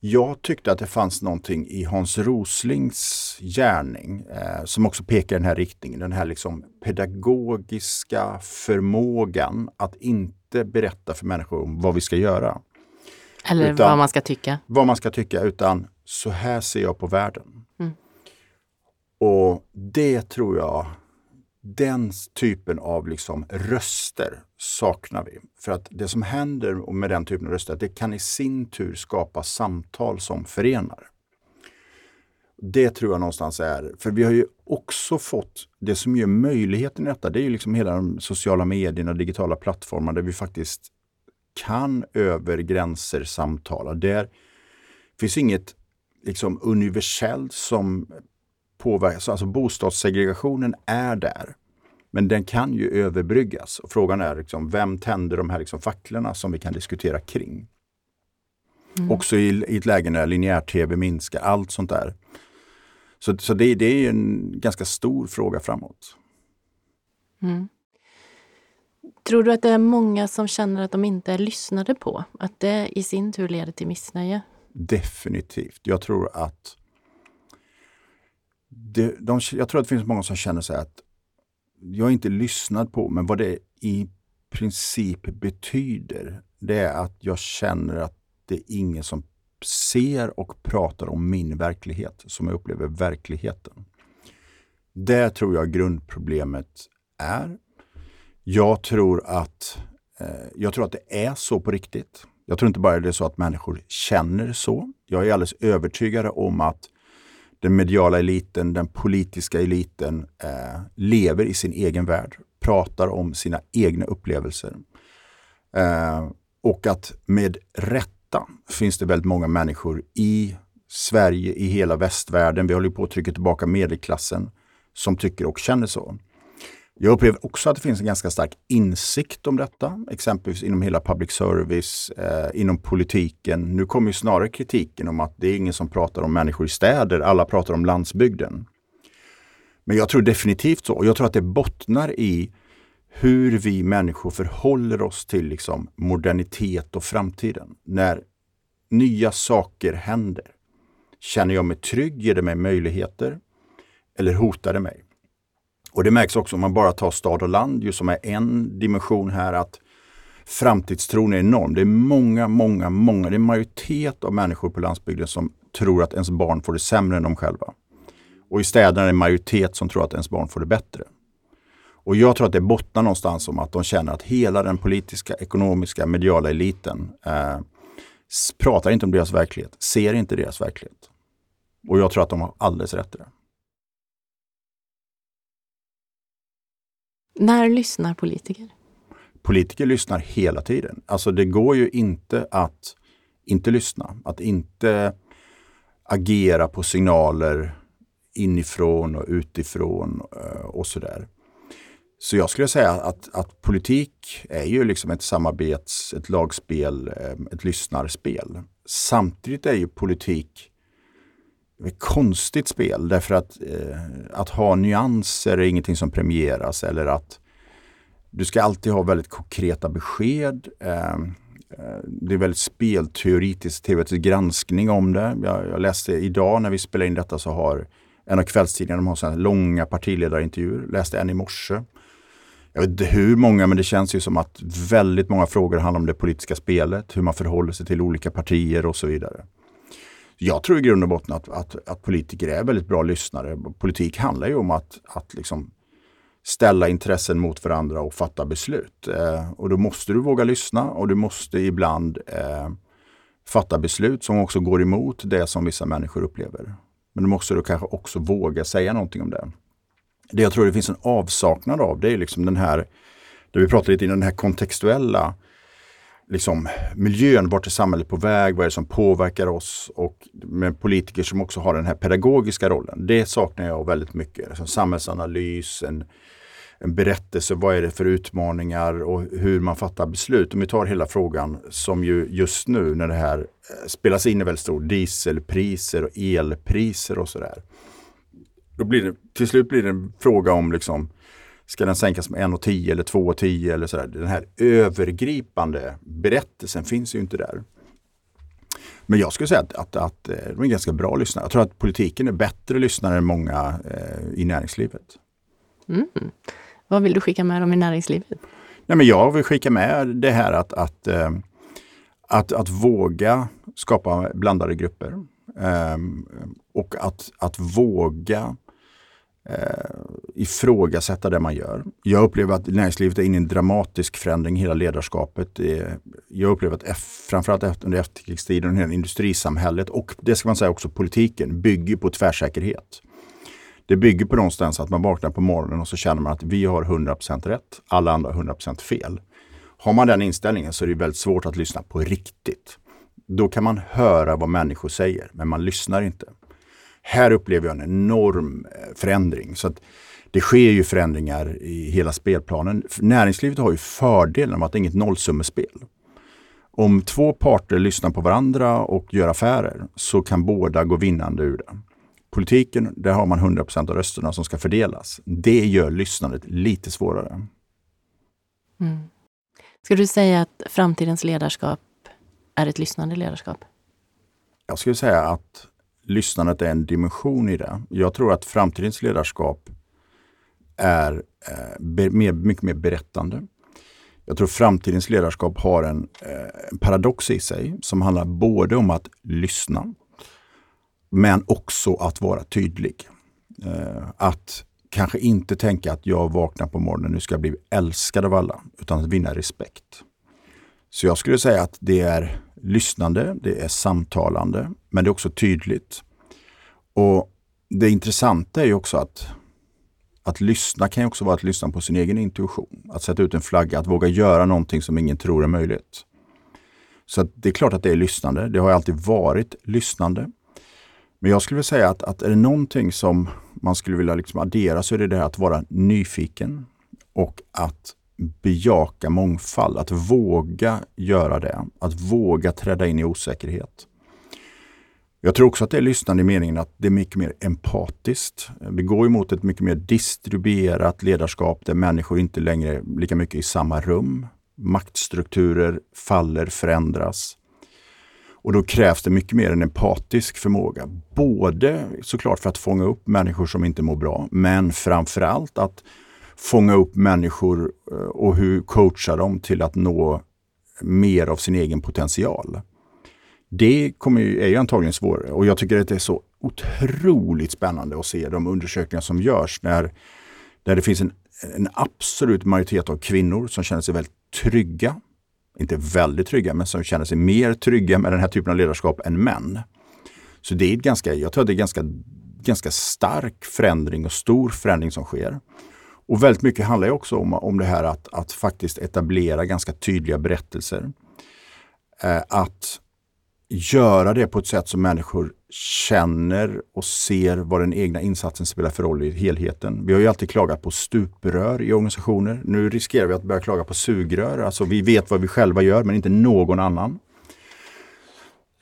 Jag tyckte att det fanns någonting i Hans Roslings gärning eh, som också pekar i den här riktningen. Den här liksom pedagogiska förmågan att inte berätta för människor om vad vi ska göra. Eller utan, vad man ska tycka. Vad man ska tycka, utan så här ser jag på världen. Mm. Och det tror jag, den typen av liksom röster saknar vi. För att det som händer med den typen av röster, det kan i sin tur skapa samtal som förenar. Det tror jag någonstans är, för vi har ju också fått, det som ger möjligheten i detta, det är ju liksom hela de sociala medierna, digitala plattformar där vi faktiskt kan över gränser samtala. Där finns inget liksom universellt som påverkar. Alltså bostadssegregationen är där. Men den kan ju överbryggas. Och frågan är liksom, vem tänder de här liksom facklorna som vi kan diskutera kring? Mm. Också i, i ett läge när linjär-tv minskar, allt sånt där. Så, så det, det är en ganska stor fråga framåt. Mm. Tror du att det är många som känner att de inte är lyssnade på? Att det i sin tur leder till missnöje? Definitivt. Jag tror att det, de, jag tror att det finns många som känner sig att jag är inte lyssnad på, men vad det i princip betyder, det är att jag känner att det är ingen som ser och pratar om min verklighet, som jag upplever verkligheten. Det tror jag grundproblemet är. Jag tror att, eh, jag tror att det är så på riktigt. Jag tror inte bara det är så att människor känner så. Jag är alldeles övertygad om att den mediala eliten, den politiska eliten eh, lever i sin egen värld, pratar om sina egna upplevelser. Eh, och att med rätta finns det väldigt många människor i Sverige, i hela västvärlden, vi håller på att trycka tillbaka medelklassen, som tycker och känner så. Jag upplever också att det finns en ganska stark insikt om detta, exempelvis inom hela public service, eh, inom politiken. Nu kommer ju snarare kritiken om att det är ingen som pratar om människor i städer, alla pratar om landsbygden. Men jag tror definitivt så, och jag tror att det bottnar i hur vi människor förhåller oss till liksom modernitet och framtiden. När nya saker händer. Känner jag mig trygg? Ger det mig möjligheter? Eller hotar det mig? Och det märks också om man bara tar stad och land, just som är en dimension här, att framtidstron är enorm. Det är många, många, många, det är majoritet av människor på landsbygden som tror att ens barn får det sämre än de själva. Och i städerna är det en majoritet som tror att ens barn får det bättre. Och jag tror att det bottnar någonstans om att de känner att hela den politiska, ekonomiska, mediala eliten eh, pratar inte om deras verklighet, ser inte deras verklighet. Och jag tror att de har alldeles rätt i det. När lyssnar politiker? Politiker lyssnar hela tiden. Alltså det går ju inte att inte lyssna, att inte agera på signaler inifrån och utifrån eh, och sådär. Så jag skulle säga att, att politik är ju liksom ett samarbets, ett lagspel, eh, ett lyssnarspel. Samtidigt är ju politik konstigt spel därför att, eh, att ha nyanser är ingenting som premieras eller att du ska alltid ha väldigt konkreta besked. Ehm, eh, det är väldigt spelteoretiskt, teoretisk granskning om det. Jag, jag, läste idag när vi spelar in detta så har en av kvällstidningarna, de har sådana långa partiledarintervjuer, läste en i morse. Jag vet inte hur många, men det känns ju som att väldigt många frågor handlar om det politiska spelet, hur man förhåller sig till olika partier och så vidare. Jag tror i grund och botten att, att, att, politiker är väldigt bra lyssnare. Politik handlar ju om att, att liksom ställa intressen mot varandra och fatta beslut. Eh, och då måste du våga lyssna och du måste ibland eh, fatta beslut som också går emot det som vissa människor upplever. Men då måste du kanske också våga säga någonting om det. Det jag tror det finns en avsaknad av det är liksom den här, det vi pratade lite om, den här kontextuella liksom, miljön, vart är samhället på väg, vad är det som påverkar oss och med politiker som också har den här pedagogiska rollen. Det saknar jag väldigt mycket. Alltså samhällsanalys, en, en berättelse, vad är det för utmaningar och hur man fattar beslut. Om vi tar hela frågan som ju just nu när det här eh, spelas in i väldigt stor, dieselpriser och elpriser och sådär. Då blir det, till slut blir det en fråga om liksom, Ska den sänkas med 1,10 eller 2,10 eller sådär. Den här övergripande berättelsen finns ju inte där. Men jag skulle säga att, att, att eh, de är ganska bra lyssnare. Jag tror att politiken är bättre lyssnare än många eh, i näringslivet. Mm. Vad vill du skicka med dem i näringslivet? Nej, men jag vill skicka med det här att, att, eh, att, att våga skapa blandade grupper. Eh, och att, att våga eh, ifrågasätta det man gör. Jag upplever att näringslivet är inne i en dramatisk förändring, hela ledarskapet. Jag upplever att framförallt under efterkrigstiden, hela industrisamhället och det ska man säga också politiken bygger på tvärsäkerhet. Det bygger på någonstans att man vaknar på morgonen och så känner man att vi har 100% rätt, alla andra har 100% fel. Har man den inställningen så är det väldigt svårt att lyssna på riktigt. Då kan man höra vad människor säger, men man lyssnar inte. Här upplever jag en enorm eh, förändring. Så att det sker ju förändringar i hela spelplanen. Näringslivet har ju fördelen av att det är inget nollsummespel. Om två parter lyssnar på varandra och gör affärer så kan båda gå vinnande ur det. Politiken, där har man 100% av rösterna som ska fördelas. Det gör lyssnandet lite svårare. Mm. Ska du säga att framtidens ledarskap är ett lyssnande ledarskap? Jag skulle säga att lyssnandet är en dimension i det. Jag tror att framtidens ledarskap är eh, mer, mycket mer berättande. Jag tror framtidens ledarskap har en, eh, en paradox i sig som handlar både om att lyssna men också att vara tydlig. Eh, att kanske inte tänka att jag vaknar på morgonen, nu ska jag bli älskad av alla, utan att vinna respekt. Så jag skulle säga att det är lyssnande, det är samtalande, men det är också tydligt. Och Det intressanta är ju också att att lyssna kan ju också vara att lyssna på sin egen intuition. Att sätta ut en flagga, att våga göra någonting som ingen tror är möjligt. Så det är klart att det är lyssnande. Det har alltid varit lyssnande. Men jag skulle vilja säga att, att är det någonting som man skulle vilja liksom addera så är det det här att vara nyfiken och att bejaka mångfald, att våga göra det, att våga träda in i osäkerhet. Jag tror också att det är lyssnande i meningen att det är mycket mer empatiskt. Vi går emot ett mycket mer distribuerat ledarskap där människor inte längre är lika mycket i samma rum. Maktstrukturer faller, förändras. Och då krävs det mycket mer en empatisk förmåga. Både såklart för att fånga upp människor som inte mår bra, men framförallt att fånga upp människor eh, och hur coacha dem till att nå mer av sin egen potential. Det kommer ju, är ju antagligen svårare och jag tycker att det är så otroligt spännande att se de undersökningar som görs när, där det finns en, en absolut majoritet av kvinnor som känner sig väldigt trygga. Inte väldigt trygga, men som känner sig mer trygga med den här typen av ledarskap än män. Så det är ganska, jag tror att det är ganska, ganska stark förändring och stor förändring som sker. Och väldigt mycket handlar också om, om det här att, att faktiskt etablera ganska tydliga berättelser. Eh, att göra det på ett sätt som människor känner och ser vad den egna insatsen spelar för roll i helheten. Vi har ju alltid klagat på stuprör i organisationer. Nu riskerar vi att börja klaga på sugrör. Alltså vi vet vad vi själva gör men inte någon annan.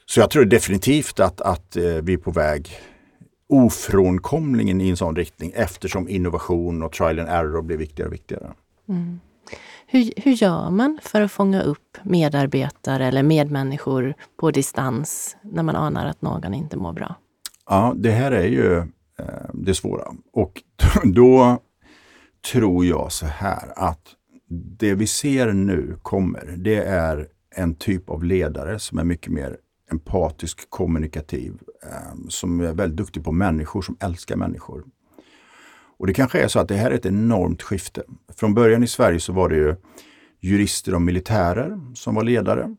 Så jag tror definitivt att, att eh, vi är på väg ofrånkomligen i en sån riktning eftersom innovation och trial and error blir viktigare och viktigare. Mm. Hur, hur gör man för att fånga upp medarbetare eller medmänniskor på distans när man anar att någon inte mår bra? Ja, det här är ju eh, det svåra. Och då tror jag så här att det vi ser nu kommer, det är en typ av ledare som är mycket mer empatisk, kommunikativ, Ehm, som är väldigt duktig på människor, som älskar människor. Och det kanske är så att det här är ett enormt skifte. Från början i Sverige så var det ju jurister och militärer som var ledare.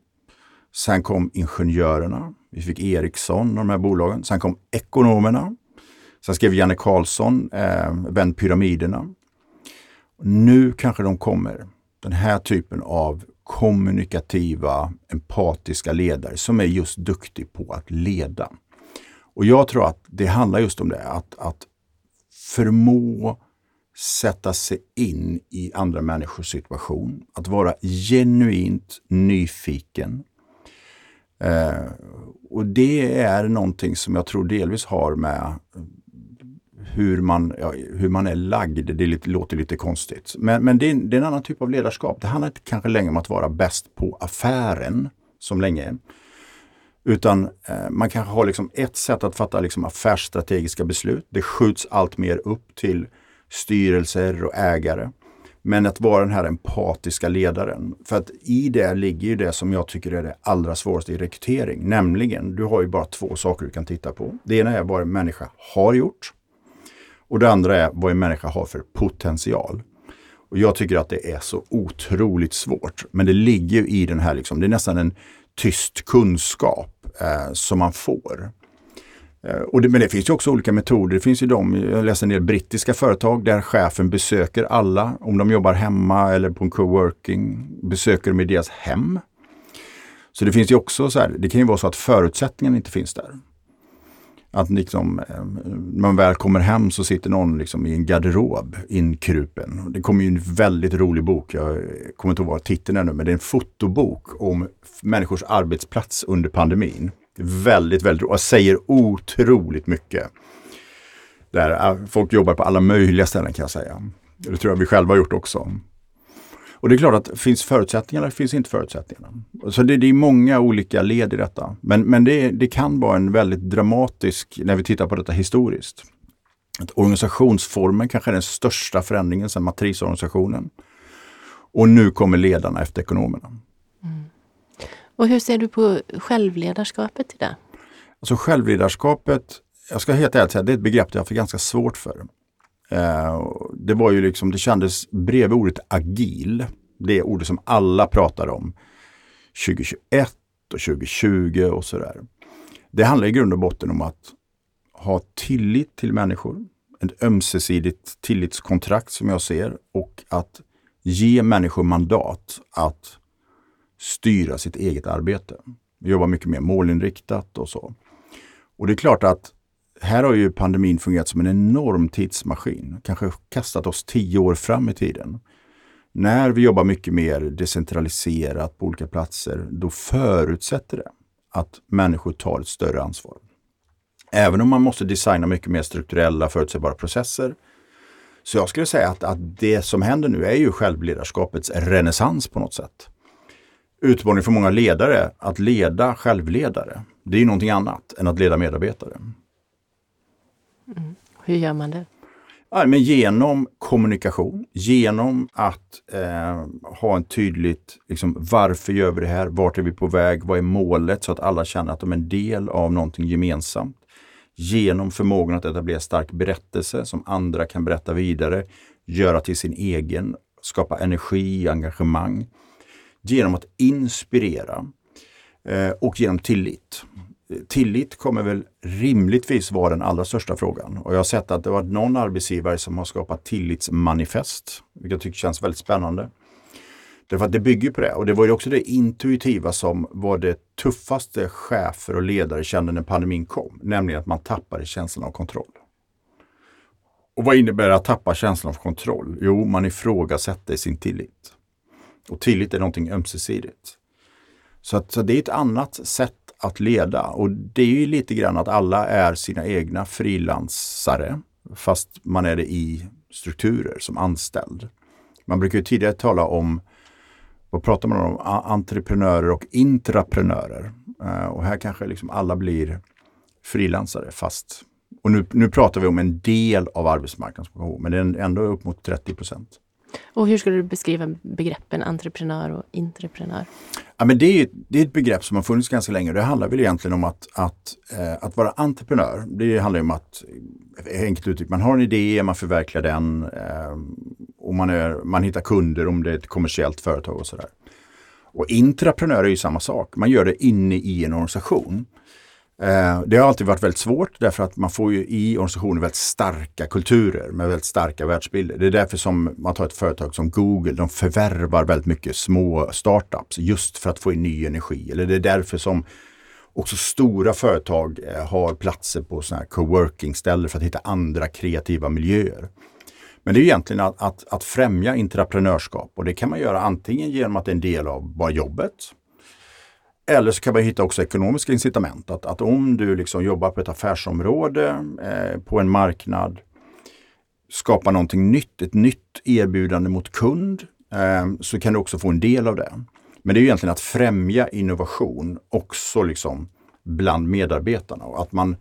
Sen kom ingenjörerna. Vi fick Ericsson och de här bolagen. Sen kom ekonomerna. Sen skrev Janne Karlsson, eh, Vänd pyramiderna. Nu kanske de kommer, den här typen av kommunikativa, empatiska ledare som är just duktig på att leda. Och jag tror att det handlar just om det, att, att förmå sätta sig in i andra människors situation. Att vara genuint nyfiken. Eh, och det är någonting som jag tror delvis har med hur man, ja, hur man är lagd. Det lite, låter lite konstigt. Men, men det, är, det är en annan typ av ledarskap. Det handlar inte kanske längre om att vara bäst på affären, som länge. Utan eh, man kanske har liksom ett sätt att fatta liksom affärsstrategiska beslut. Det skjuts allt mer upp till styrelser och ägare. Men att vara den här empatiska ledaren. För att i det ligger ju det som jag tycker är det allra svåraste i rekrytering. Nämligen, du har ju bara två saker du kan titta på. Det ena är vad en människa har gjort. Och det andra är vad en människa har för potential. Och Jag tycker att det är så otroligt svårt. Men det ligger i den här, liksom, det är nästan en tyst kunskap eh, som man får. Eh, och det, men det finns ju också olika metoder. Det finns ju de, jag läste en del brittiska företag där chefen besöker alla, om de jobbar hemma eller på en coworking, besöker dem i deras hem. Så det finns ju också så här, det kan ju vara så att förutsättningarna inte finns där. Att liksom, eh, när man väl kommer hem så sitter någon liksom i en garderob inkrupen. Det kommer ju en väldigt rolig bok, jag kommer inte ihåg vad titeln är nu, men det är en fotobok om människors arbetsplats under pandemin. Väldigt, väldigt roligt och säger otroligt mycket. Där ah, folk jobbar på alla möjliga ställen kan jag säga. Det tror jag vi själva har gjort också. Och det är klart att finns förutsättningarna finns inte förutsättningarna. Så det, det är många olika led i detta. Men, men det, det, kan vara en väldigt dramatisk, när vi tittar på detta historiskt. Att organisationsformen kanske är den största förändringen sedan matrisorganisationen. Och nu kommer ledarna efter ekonomerna. Mm. Och hur ser du på självledarskapet i det? Alltså självledarskapet, jag ska helt ärligt säga, det är ett begrepp jag har ganska svårt för. Eh, det var ju liksom, det kändes bredvid ordet agil, det ordet som alla pratar om 2021 och 2020 och sådär. Det handlar i grund och botten om att ha tillit till människor, ett ömsesidigt tillitskontrakt som jag ser och att ge människor mandat att styra sitt eget arbete. Vi jobbar mycket mer målinriktat och så. Och det är klart att här har ju pandemin fungerat som en enorm tidsmaskin. Kanske kastat oss tio år fram i tiden. När vi jobbar mycket mer decentraliserat på olika platser, då förutsätter det att människor tar ett större ansvar. Även om man måste designa mycket mer strukturella förutsägbara processer. Så jag skulle säga att, att det som händer nu är ju självledarskapets renässans på något sätt. Utmaningen för många ledare att leda självledare, det är ju någonting annat än att leda medarbetare. Mm. Hur gör man det? Ja, men genom kommunikation, genom att eh, ha en tydligt, liksom, varför gör vi det här? Vart är vi på väg? Vad är målet? Så att alla känner att de är en del av någonting gemensamt. Genom förmågan att etablera stark berättelse som andra kan berätta vidare, göra till sin egen, skapa energi, engagemang. Genom att inspirera eh, och genom tillit tillit kommer väl rimligtvis vara den allra största frågan. Och jag har sett att det var någon arbetsgivare som har skapat tillitsmanifest, vilket jag tycker känns väldigt spännande. Därför att det bygger på det. Och det var ju också det intuitiva som var det tuffaste chefer och ledare kände när pandemin kom. Nämligen att man tappade känslan av kontroll. Och vad innebär det att tappa känslan av kontroll? Jo, man ifrågasätter sin tillit. Och tillit är någonting ömsesidigt. Så, att, så det är ett annat sätt att leda. Och det är ju lite grann att alla är sina egna frilansare fast man är det i strukturer som anställd. Man brukar ju tidigare tala om, vad pratar man om, entreprenörer och intraprenörer. Eh, och här kanske liksom alla blir frilansare fast och nu, nu pratar vi om en del av arbetsmarknaden, men det är ändå upp mot 30 procent. Och hur skulle du beskriva begreppen entreprenör och intraprenör? Ja, men det, är, det är ett begrepp som har funnits ganska länge. Det handlar väl egentligen om att, att, eh, att vara entreprenör. Det handlar om att, enkelt uttryckt, man har en idé, man förverkligar den eh, och man, är, man hittar kunder om det är ett kommersiellt företag och sådär. Och intraprenör är ju samma sak. Man gör det inne i en organisation. Eh, det har alltid varit väldigt svårt därför att man får ju i organisationer väldigt starka kulturer med väldigt starka världsbilder. Det är därför som man tar ett företag som Google, de förvärvar väldigt mycket små startups just för att få in ny energi. Eller det är därför som också stora företag eh, har platser på sådana här coworking-ställen för att hitta andra kreativa miljöer. Men det är egentligen att, att, att främja entreprenörskap och det kan man göra antingen genom att det är en del av bara jobbet eller så kan man hitta också ekonomiska incitament. Att, att om du liksom jobbar på ett affärsområde, eh, på en marknad, skapar någonting nytt, ett nytt erbjudande mot kund, eh, så kan du också få en del av det. Men det är egentligen att främja innovation också liksom bland medarbetarna. Och att man,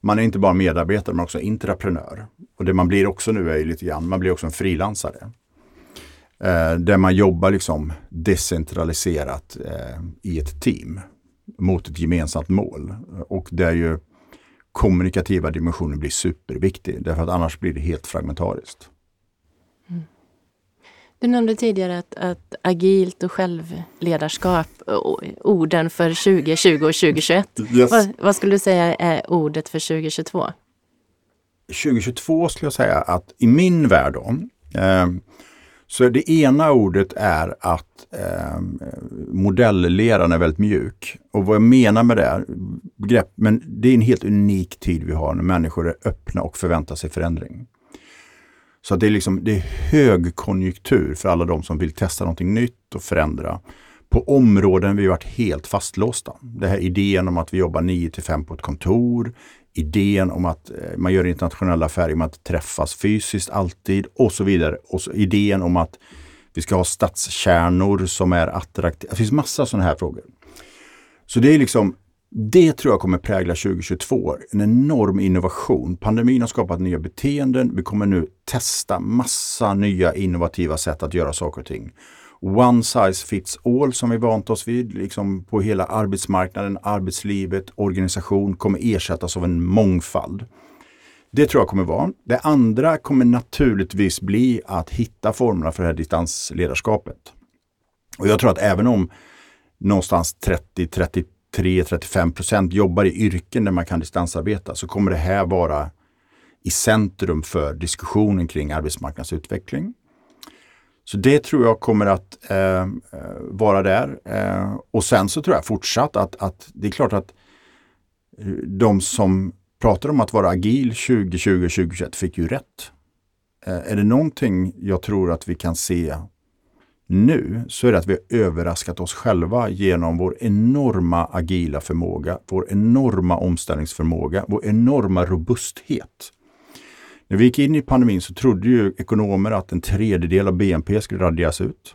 man är inte bara medarbetare, man är också intraprenör. Och det man blir också nu är lite grann, man blir också en frilansare. Eh, där man jobbar liksom decentraliserat eh, i ett team mot ett gemensamt mål. Och där ju kommunikativa dimensionen blir superviktig därför att annars blir det helt fragmentariskt. Mm. Du nämnde tidigare att, att agilt och självledarskap, orden för 2020 och 2021. Yes. Vad, vad skulle du säga är ordet för 2022? 2022 skulle jag säga att i min värld då, eh, så det ena ordet är att eh, modellleran är väldigt mjuk. Och vad jag menar med det, begrepp, men det är en helt unik tid vi har när människor är öppna och förväntar sig förändring. Så det är, liksom, det är högkonjunktur för alla de som vill testa någonting nytt och förändra på områden vi varit helt fastlåsta. Det här idén om att vi jobbar 9 till 5 på ett kontor, idén om att eh, man gör internationella affärer med att träffas fysiskt alltid och så vidare. Och så idén om att vi ska ha stadskärnor som är attraktiva. Det finns massa sådana här frågor. Så det är liksom det tror jag kommer prägla 2022. En enorm innovation. Pandemin har skapat nya beteenden. Vi kommer nu testa massa nya innovativa sätt att göra saker och ting. One size fits all som vi vant oss vid liksom på hela arbetsmarknaden, arbetslivet, organisation kommer ersättas av en mångfald. Det tror jag kommer vara. Det andra kommer naturligtvis bli att hitta formerna för det här distansledarskapet. Och jag tror att även om någonstans 30, 33, 35 procent jobbar i yrken där man kan distansarbeta så kommer det här vara i centrum för diskussionen kring arbetsmarknadsutveckling. Så det tror jag kommer att eh, eh, vara där. Eh, och sen så tror jag fortsatt att, att det är klart att eh, de som pratar om att vara agil 2020 och 2021 fick ju rätt. Eh, är det någonting jag tror att vi kan se nu så är det att vi har överraskat oss själva genom vår enorma agila förmåga, vår enorma omställningsförmåga, vår enorma robusthet. När vi gick in i pandemin så trodde ju ekonomer att en tredjedel av BNP skulle raderas ut.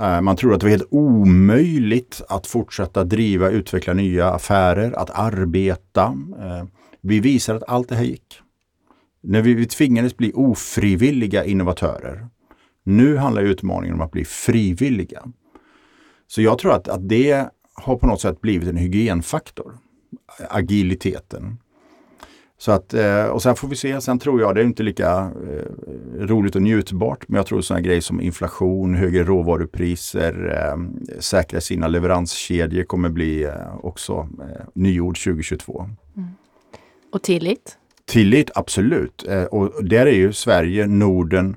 Eh, man trodde att det var helt omöjligt att fortsätta driva, utveckla nya affärer, att arbeta. Eh, vi visar att allt det här gick. När vi tvingades bli ofrivilliga innovatörer. Nu handlar utmaningen om att bli frivilliga. Så jag tror att, att det har på något sätt blivit en hygienfaktor. Agiliteten. Så att, eh, och sen får vi se, sen tror jag det är inte lika eh, roligt och njutbart, men jag tror sådana grejer som inflation, högre råvarupriser, eh, säkra sina leveranskedjor kommer bli också nyord 2022. Mm. Och tillit? Tillit, absolut. Och där är ju Sverige, Norden,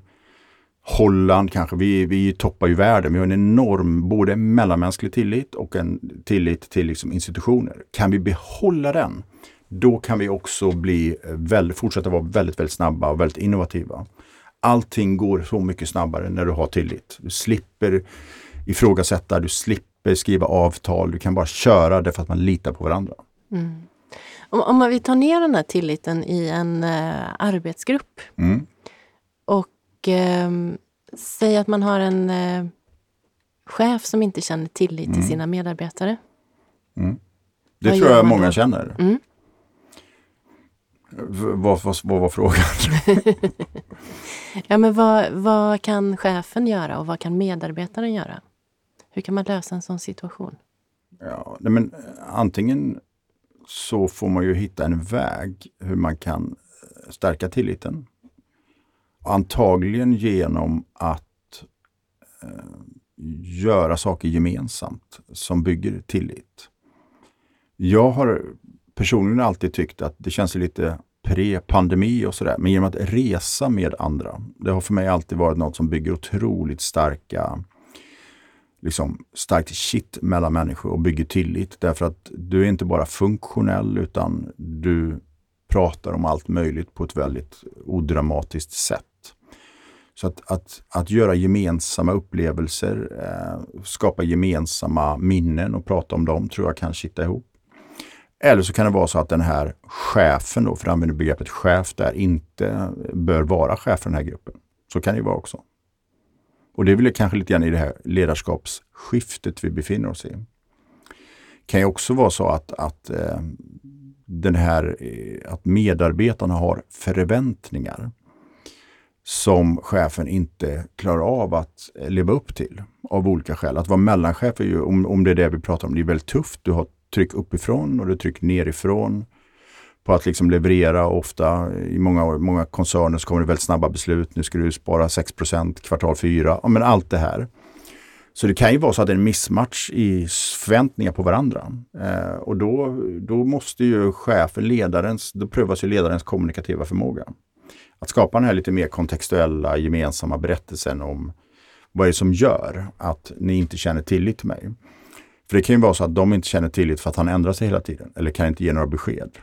Holland kanske, vi, vi toppar ju världen. Vi har en enorm både mellanmänsklig tillit och en tillit till liksom institutioner. Kan vi behålla den då kan vi också bli väldigt, fortsätta vara väldigt, väldigt snabba och väldigt innovativa. Allting går så mycket snabbare när du har tillit. Du slipper ifrågasätta, du slipper skriva avtal, du kan bara köra därför att man litar på varandra. Mm. Om, om man vill ta ner den här tilliten i en uh, arbetsgrupp mm. och uh, säg att man har en uh, chef som inte känner tillit mm. till sina medarbetare. Mm. Det Vad tror jag många då? känner. Vad, vad, vad var frågan? ja, men vad, vad kan chefen göra och vad kan medarbetaren göra? Hur kan man lösa en sån situation? Ja, men antingen så får man ju hitta en väg hur man kan stärka tilliten. Antagligen genom att eh, göra saker gemensamt som bygger tillit. Jag har personligen alltid tyckt att det känns lite pre-pandemi och sådär. Men genom att resa med andra. Det har för mig alltid varit något som bygger otroligt starka liksom starkt shit mellan människor och bygger tillit. Därför att du är inte bara funktionell utan du pratar om allt möjligt på ett väldigt odramatiskt sätt. Så att, att, att göra gemensamma upplevelser, eh, skapa gemensamma minnen och prata om dem tror jag kan sitta ihop. Eller så kan det vara så att den här chefen, då, för att använder begreppet chef där, inte bör vara chef för den här gruppen. Så kan det ju vara också. Och det är väl kanske lite grann i det här ledarskapsskiftet vi befinner oss i. Det kan ju också vara så att, att eh, den här, eh, att medarbetarna har förväntningar som chefen inte klarar av att leva upp till av olika skäl. Att vara mellanchef är ju, om, om det är det vi pratar om, det är väldigt tufft. Du har tryck uppifrån och du tryck nerifrån på att liksom leverera. Ofta i många, många koncerner så kommer det väldigt snabba beslut. Nu ska du spara 6% kvartal 4. Ja, men allt det här. Så det kan ju vara så att det är en missmatch i förväntningar på varandra. Eh, och då, då måste ju chefen, ledarens, då prövas ju ledarens kommunikativa förmåga. Att skapa den här lite mer kontextuella gemensamma berättelsen om vad är det som gör att ni inte känner tillit till mig? För det kan ju vara så att de inte känner tillit för att han ändrar sig hela tiden eller kan inte ge några besked.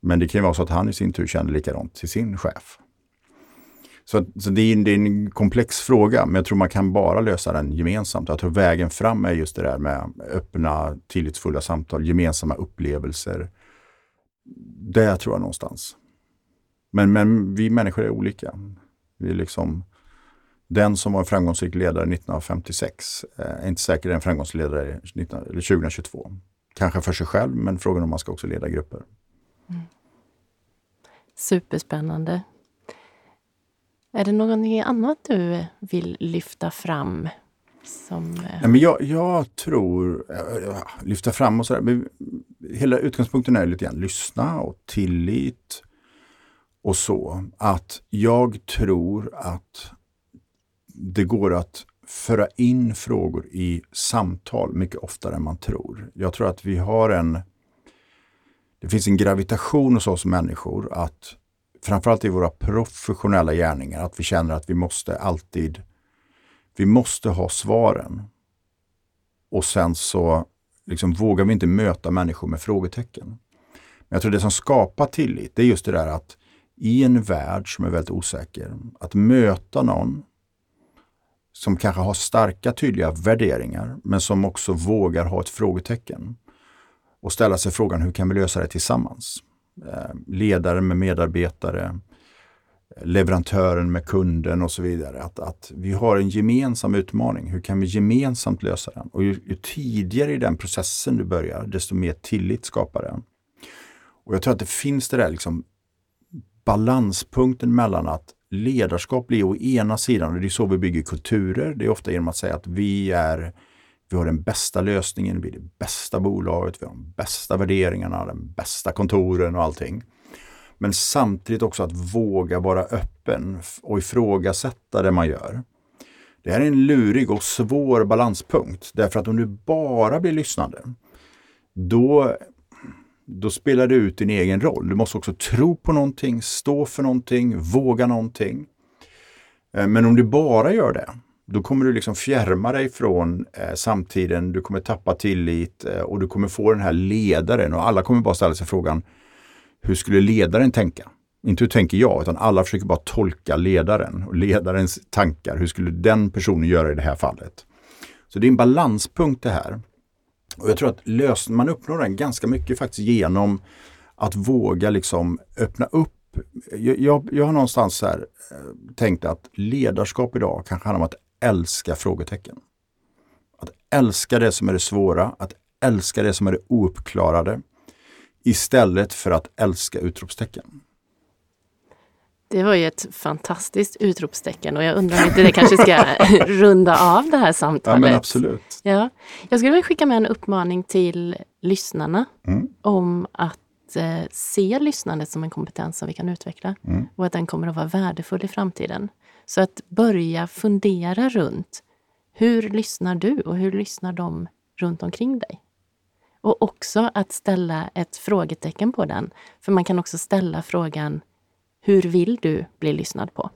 Men det kan ju vara så att han i sin tur känner likadant till sin chef. Så, så det, är, det, är, en komplex fråga, men jag tror man kan bara lösa den gemensamt. Jag tror vägen fram är just det där med öppna, tillitsfulla samtal, gemensamma upplevelser. Det tror jag någonstans. Men, men vi människor är olika. Vi är liksom, den som var en framgångsrik ledare 1956 eh, är inte säkert en framgångsrik ledare 2022. Kanske för sig själv, men frågan om man ska också leda grupper. Mm. Superspännande. Är det någonting annat du vill lyfta fram? Som... Eh, Nej, men jag, jag tror, äh, lyfta fram och sådär, hela utgångspunkten är lite grann lyssna och tillit och så. Att jag tror att det går att föra in frågor i samtal mycket oftare än man tror. Jag tror att vi har en det finns en gravitation hos oss människor att framförallt i våra professionella gärningar, att vi känner att vi måste alltid, vi måste ha svaren. Och sen så liksom vågar vi inte möta människor med frågetecken. Men jag tror det som skapar tillit, det är just det där att i en värld som är väldigt osäker, att möta någon som kanske har starka tydliga värderingar, men som också vågar ha ett frågetecken. Och ställa sig frågan, hur kan vi lösa det tillsammans? Eh, ledare med medarbetare, eh, leverantören med kunden och så vidare. Att, att vi har en gemensam utmaning. Hur kan vi gemensamt lösa den? Och ju, ju tidigare i den processen du börjar, desto mer tillit skapar den. Och jag tror att det finns det där liksom balanspunkten mellan att ledarskap blir å ena sidan, och det är så vi bygger kulturer, det är ofta genom att säga att vi är vi har den bästa lösningen, vi är det bästa bolaget, vi har de bästa värderingarna, den bästa kontoren och allting. Men samtidigt också att våga vara öppen och ifrågasätta det man gör. Det här är en lurig och svår balanspunkt därför att om du bara blir lyssnande, då, då spelar du ut din egen roll. Du måste också tro på någonting, stå för någonting, våga någonting. Eh, men om du bara gör det, då kommer du liksom fjärma dig från eh, samtiden, du kommer tappa tillit eh, och du kommer få den här ledaren och alla kommer bara ställa sig frågan hur skulle ledaren tänka? Inte hur tänker jag, utan alla försöker bara tolka ledaren och ledarens tankar. Hur skulle den personen göra i det här fallet? Så det är en balanspunkt det här. Och jag tror att lös, man uppnår den ganska mycket faktiskt genom att våga liksom öppna upp jag, jag, jag har någonstans här, eh, tänkt att ledarskap idag kanske handlar om att älska frågetecken. Att älska det som är det svåra, att älska det som är det ouppklarade istället för att älska utropstecken. Det var ju ett fantastiskt utropstecken och jag undrar om inte det kanske ska runda av det här samtalet. Ja, men absolut. Ja. Jag skulle vilja skicka med en uppmaning till lyssnarna mm. om att eh, se lyssnandet som en kompetens som vi kan utveckla mm. och att den kommer att vara värdefull i framtiden. Så att börja fundera runt hur lyssnar du och hur lyssnar de runt omkring dig? Och också att ställa ett frågetecken på den. För man kan också ställa frågan Hur vill du bli lyssnad på?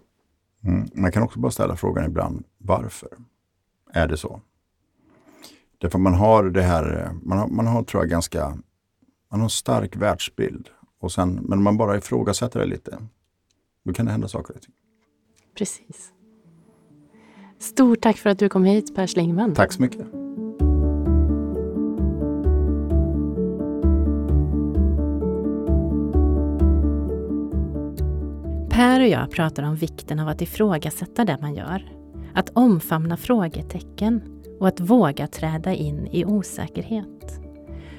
Mm. Man kan också bara ställa frågan ibland Varför är det så? Därför man har det här, man har, man har tror jag ganska, man har en stark världsbild. Och sen, men man bara ifrågasätter det lite. Då kan det hända saker och ting. Precis. Stort tack för att du kom hit Per Schlingman. Tack så mycket. Per och jag pratar om vikten av att ifrågasätta det man gör. Att omfamna frågetecken och att våga träda in i osäkerhet.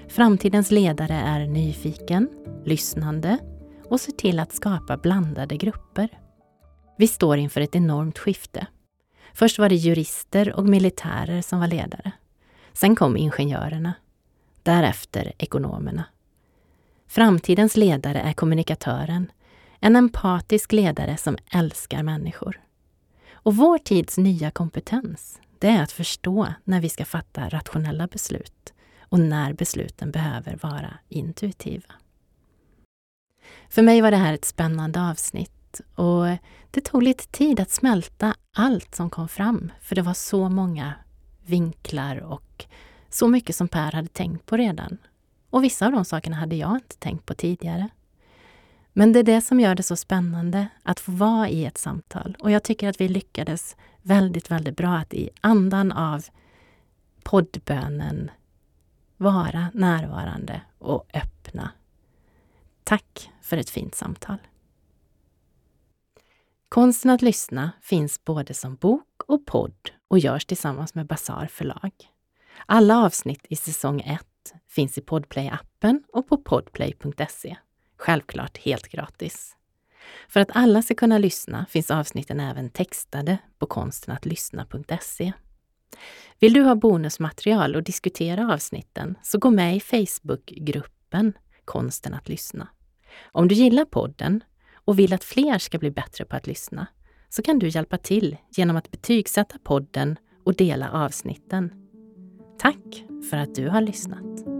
Framtidens ledare är nyfiken, lyssnande och ser till att skapa blandade grupper. Vi står inför ett enormt skifte. Först var det jurister och militärer som var ledare. Sen kom ingenjörerna. Därefter ekonomerna. Framtidens ledare är kommunikatören, en empatisk ledare som älskar människor. Och vår tids nya kompetens, det är att förstå när vi ska fatta rationella beslut och när besluten behöver vara intuitiva. För mig var det här ett spännande avsnitt och det tog lite tid att smälta allt som kom fram, för det var så många vinklar och så mycket som Per hade tänkt på redan. Och vissa av de sakerna hade jag inte tänkt på tidigare. Men det är det som gör det så spännande att få vara i ett samtal. Och jag tycker att vi lyckades väldigt, väldigt bra att i andan av poddbönen vara närvarande och öppna. Tack för ett fint samtal. Konsten att lyssna finns både som bok och podd och görs tillsammans med Bazar förlag. Alla avsnitt i säsong 1 finns i Podplay-appen och på podplay.se. Självklart helt gratis. För att alla ska kunna lyssna finns avsnitten även textade på konstenatlyssna.se. Vill du ha bonusmaterial och diskutera avsnitten så gå med i Facebookgruppen Konsten att lyssna. Om du gillar podden och vill att fler ska bli bättre på att lyssna så kan du hjälpa till genom att betygsätta podden och dela avsnitten. Tack för att du har lyssnat!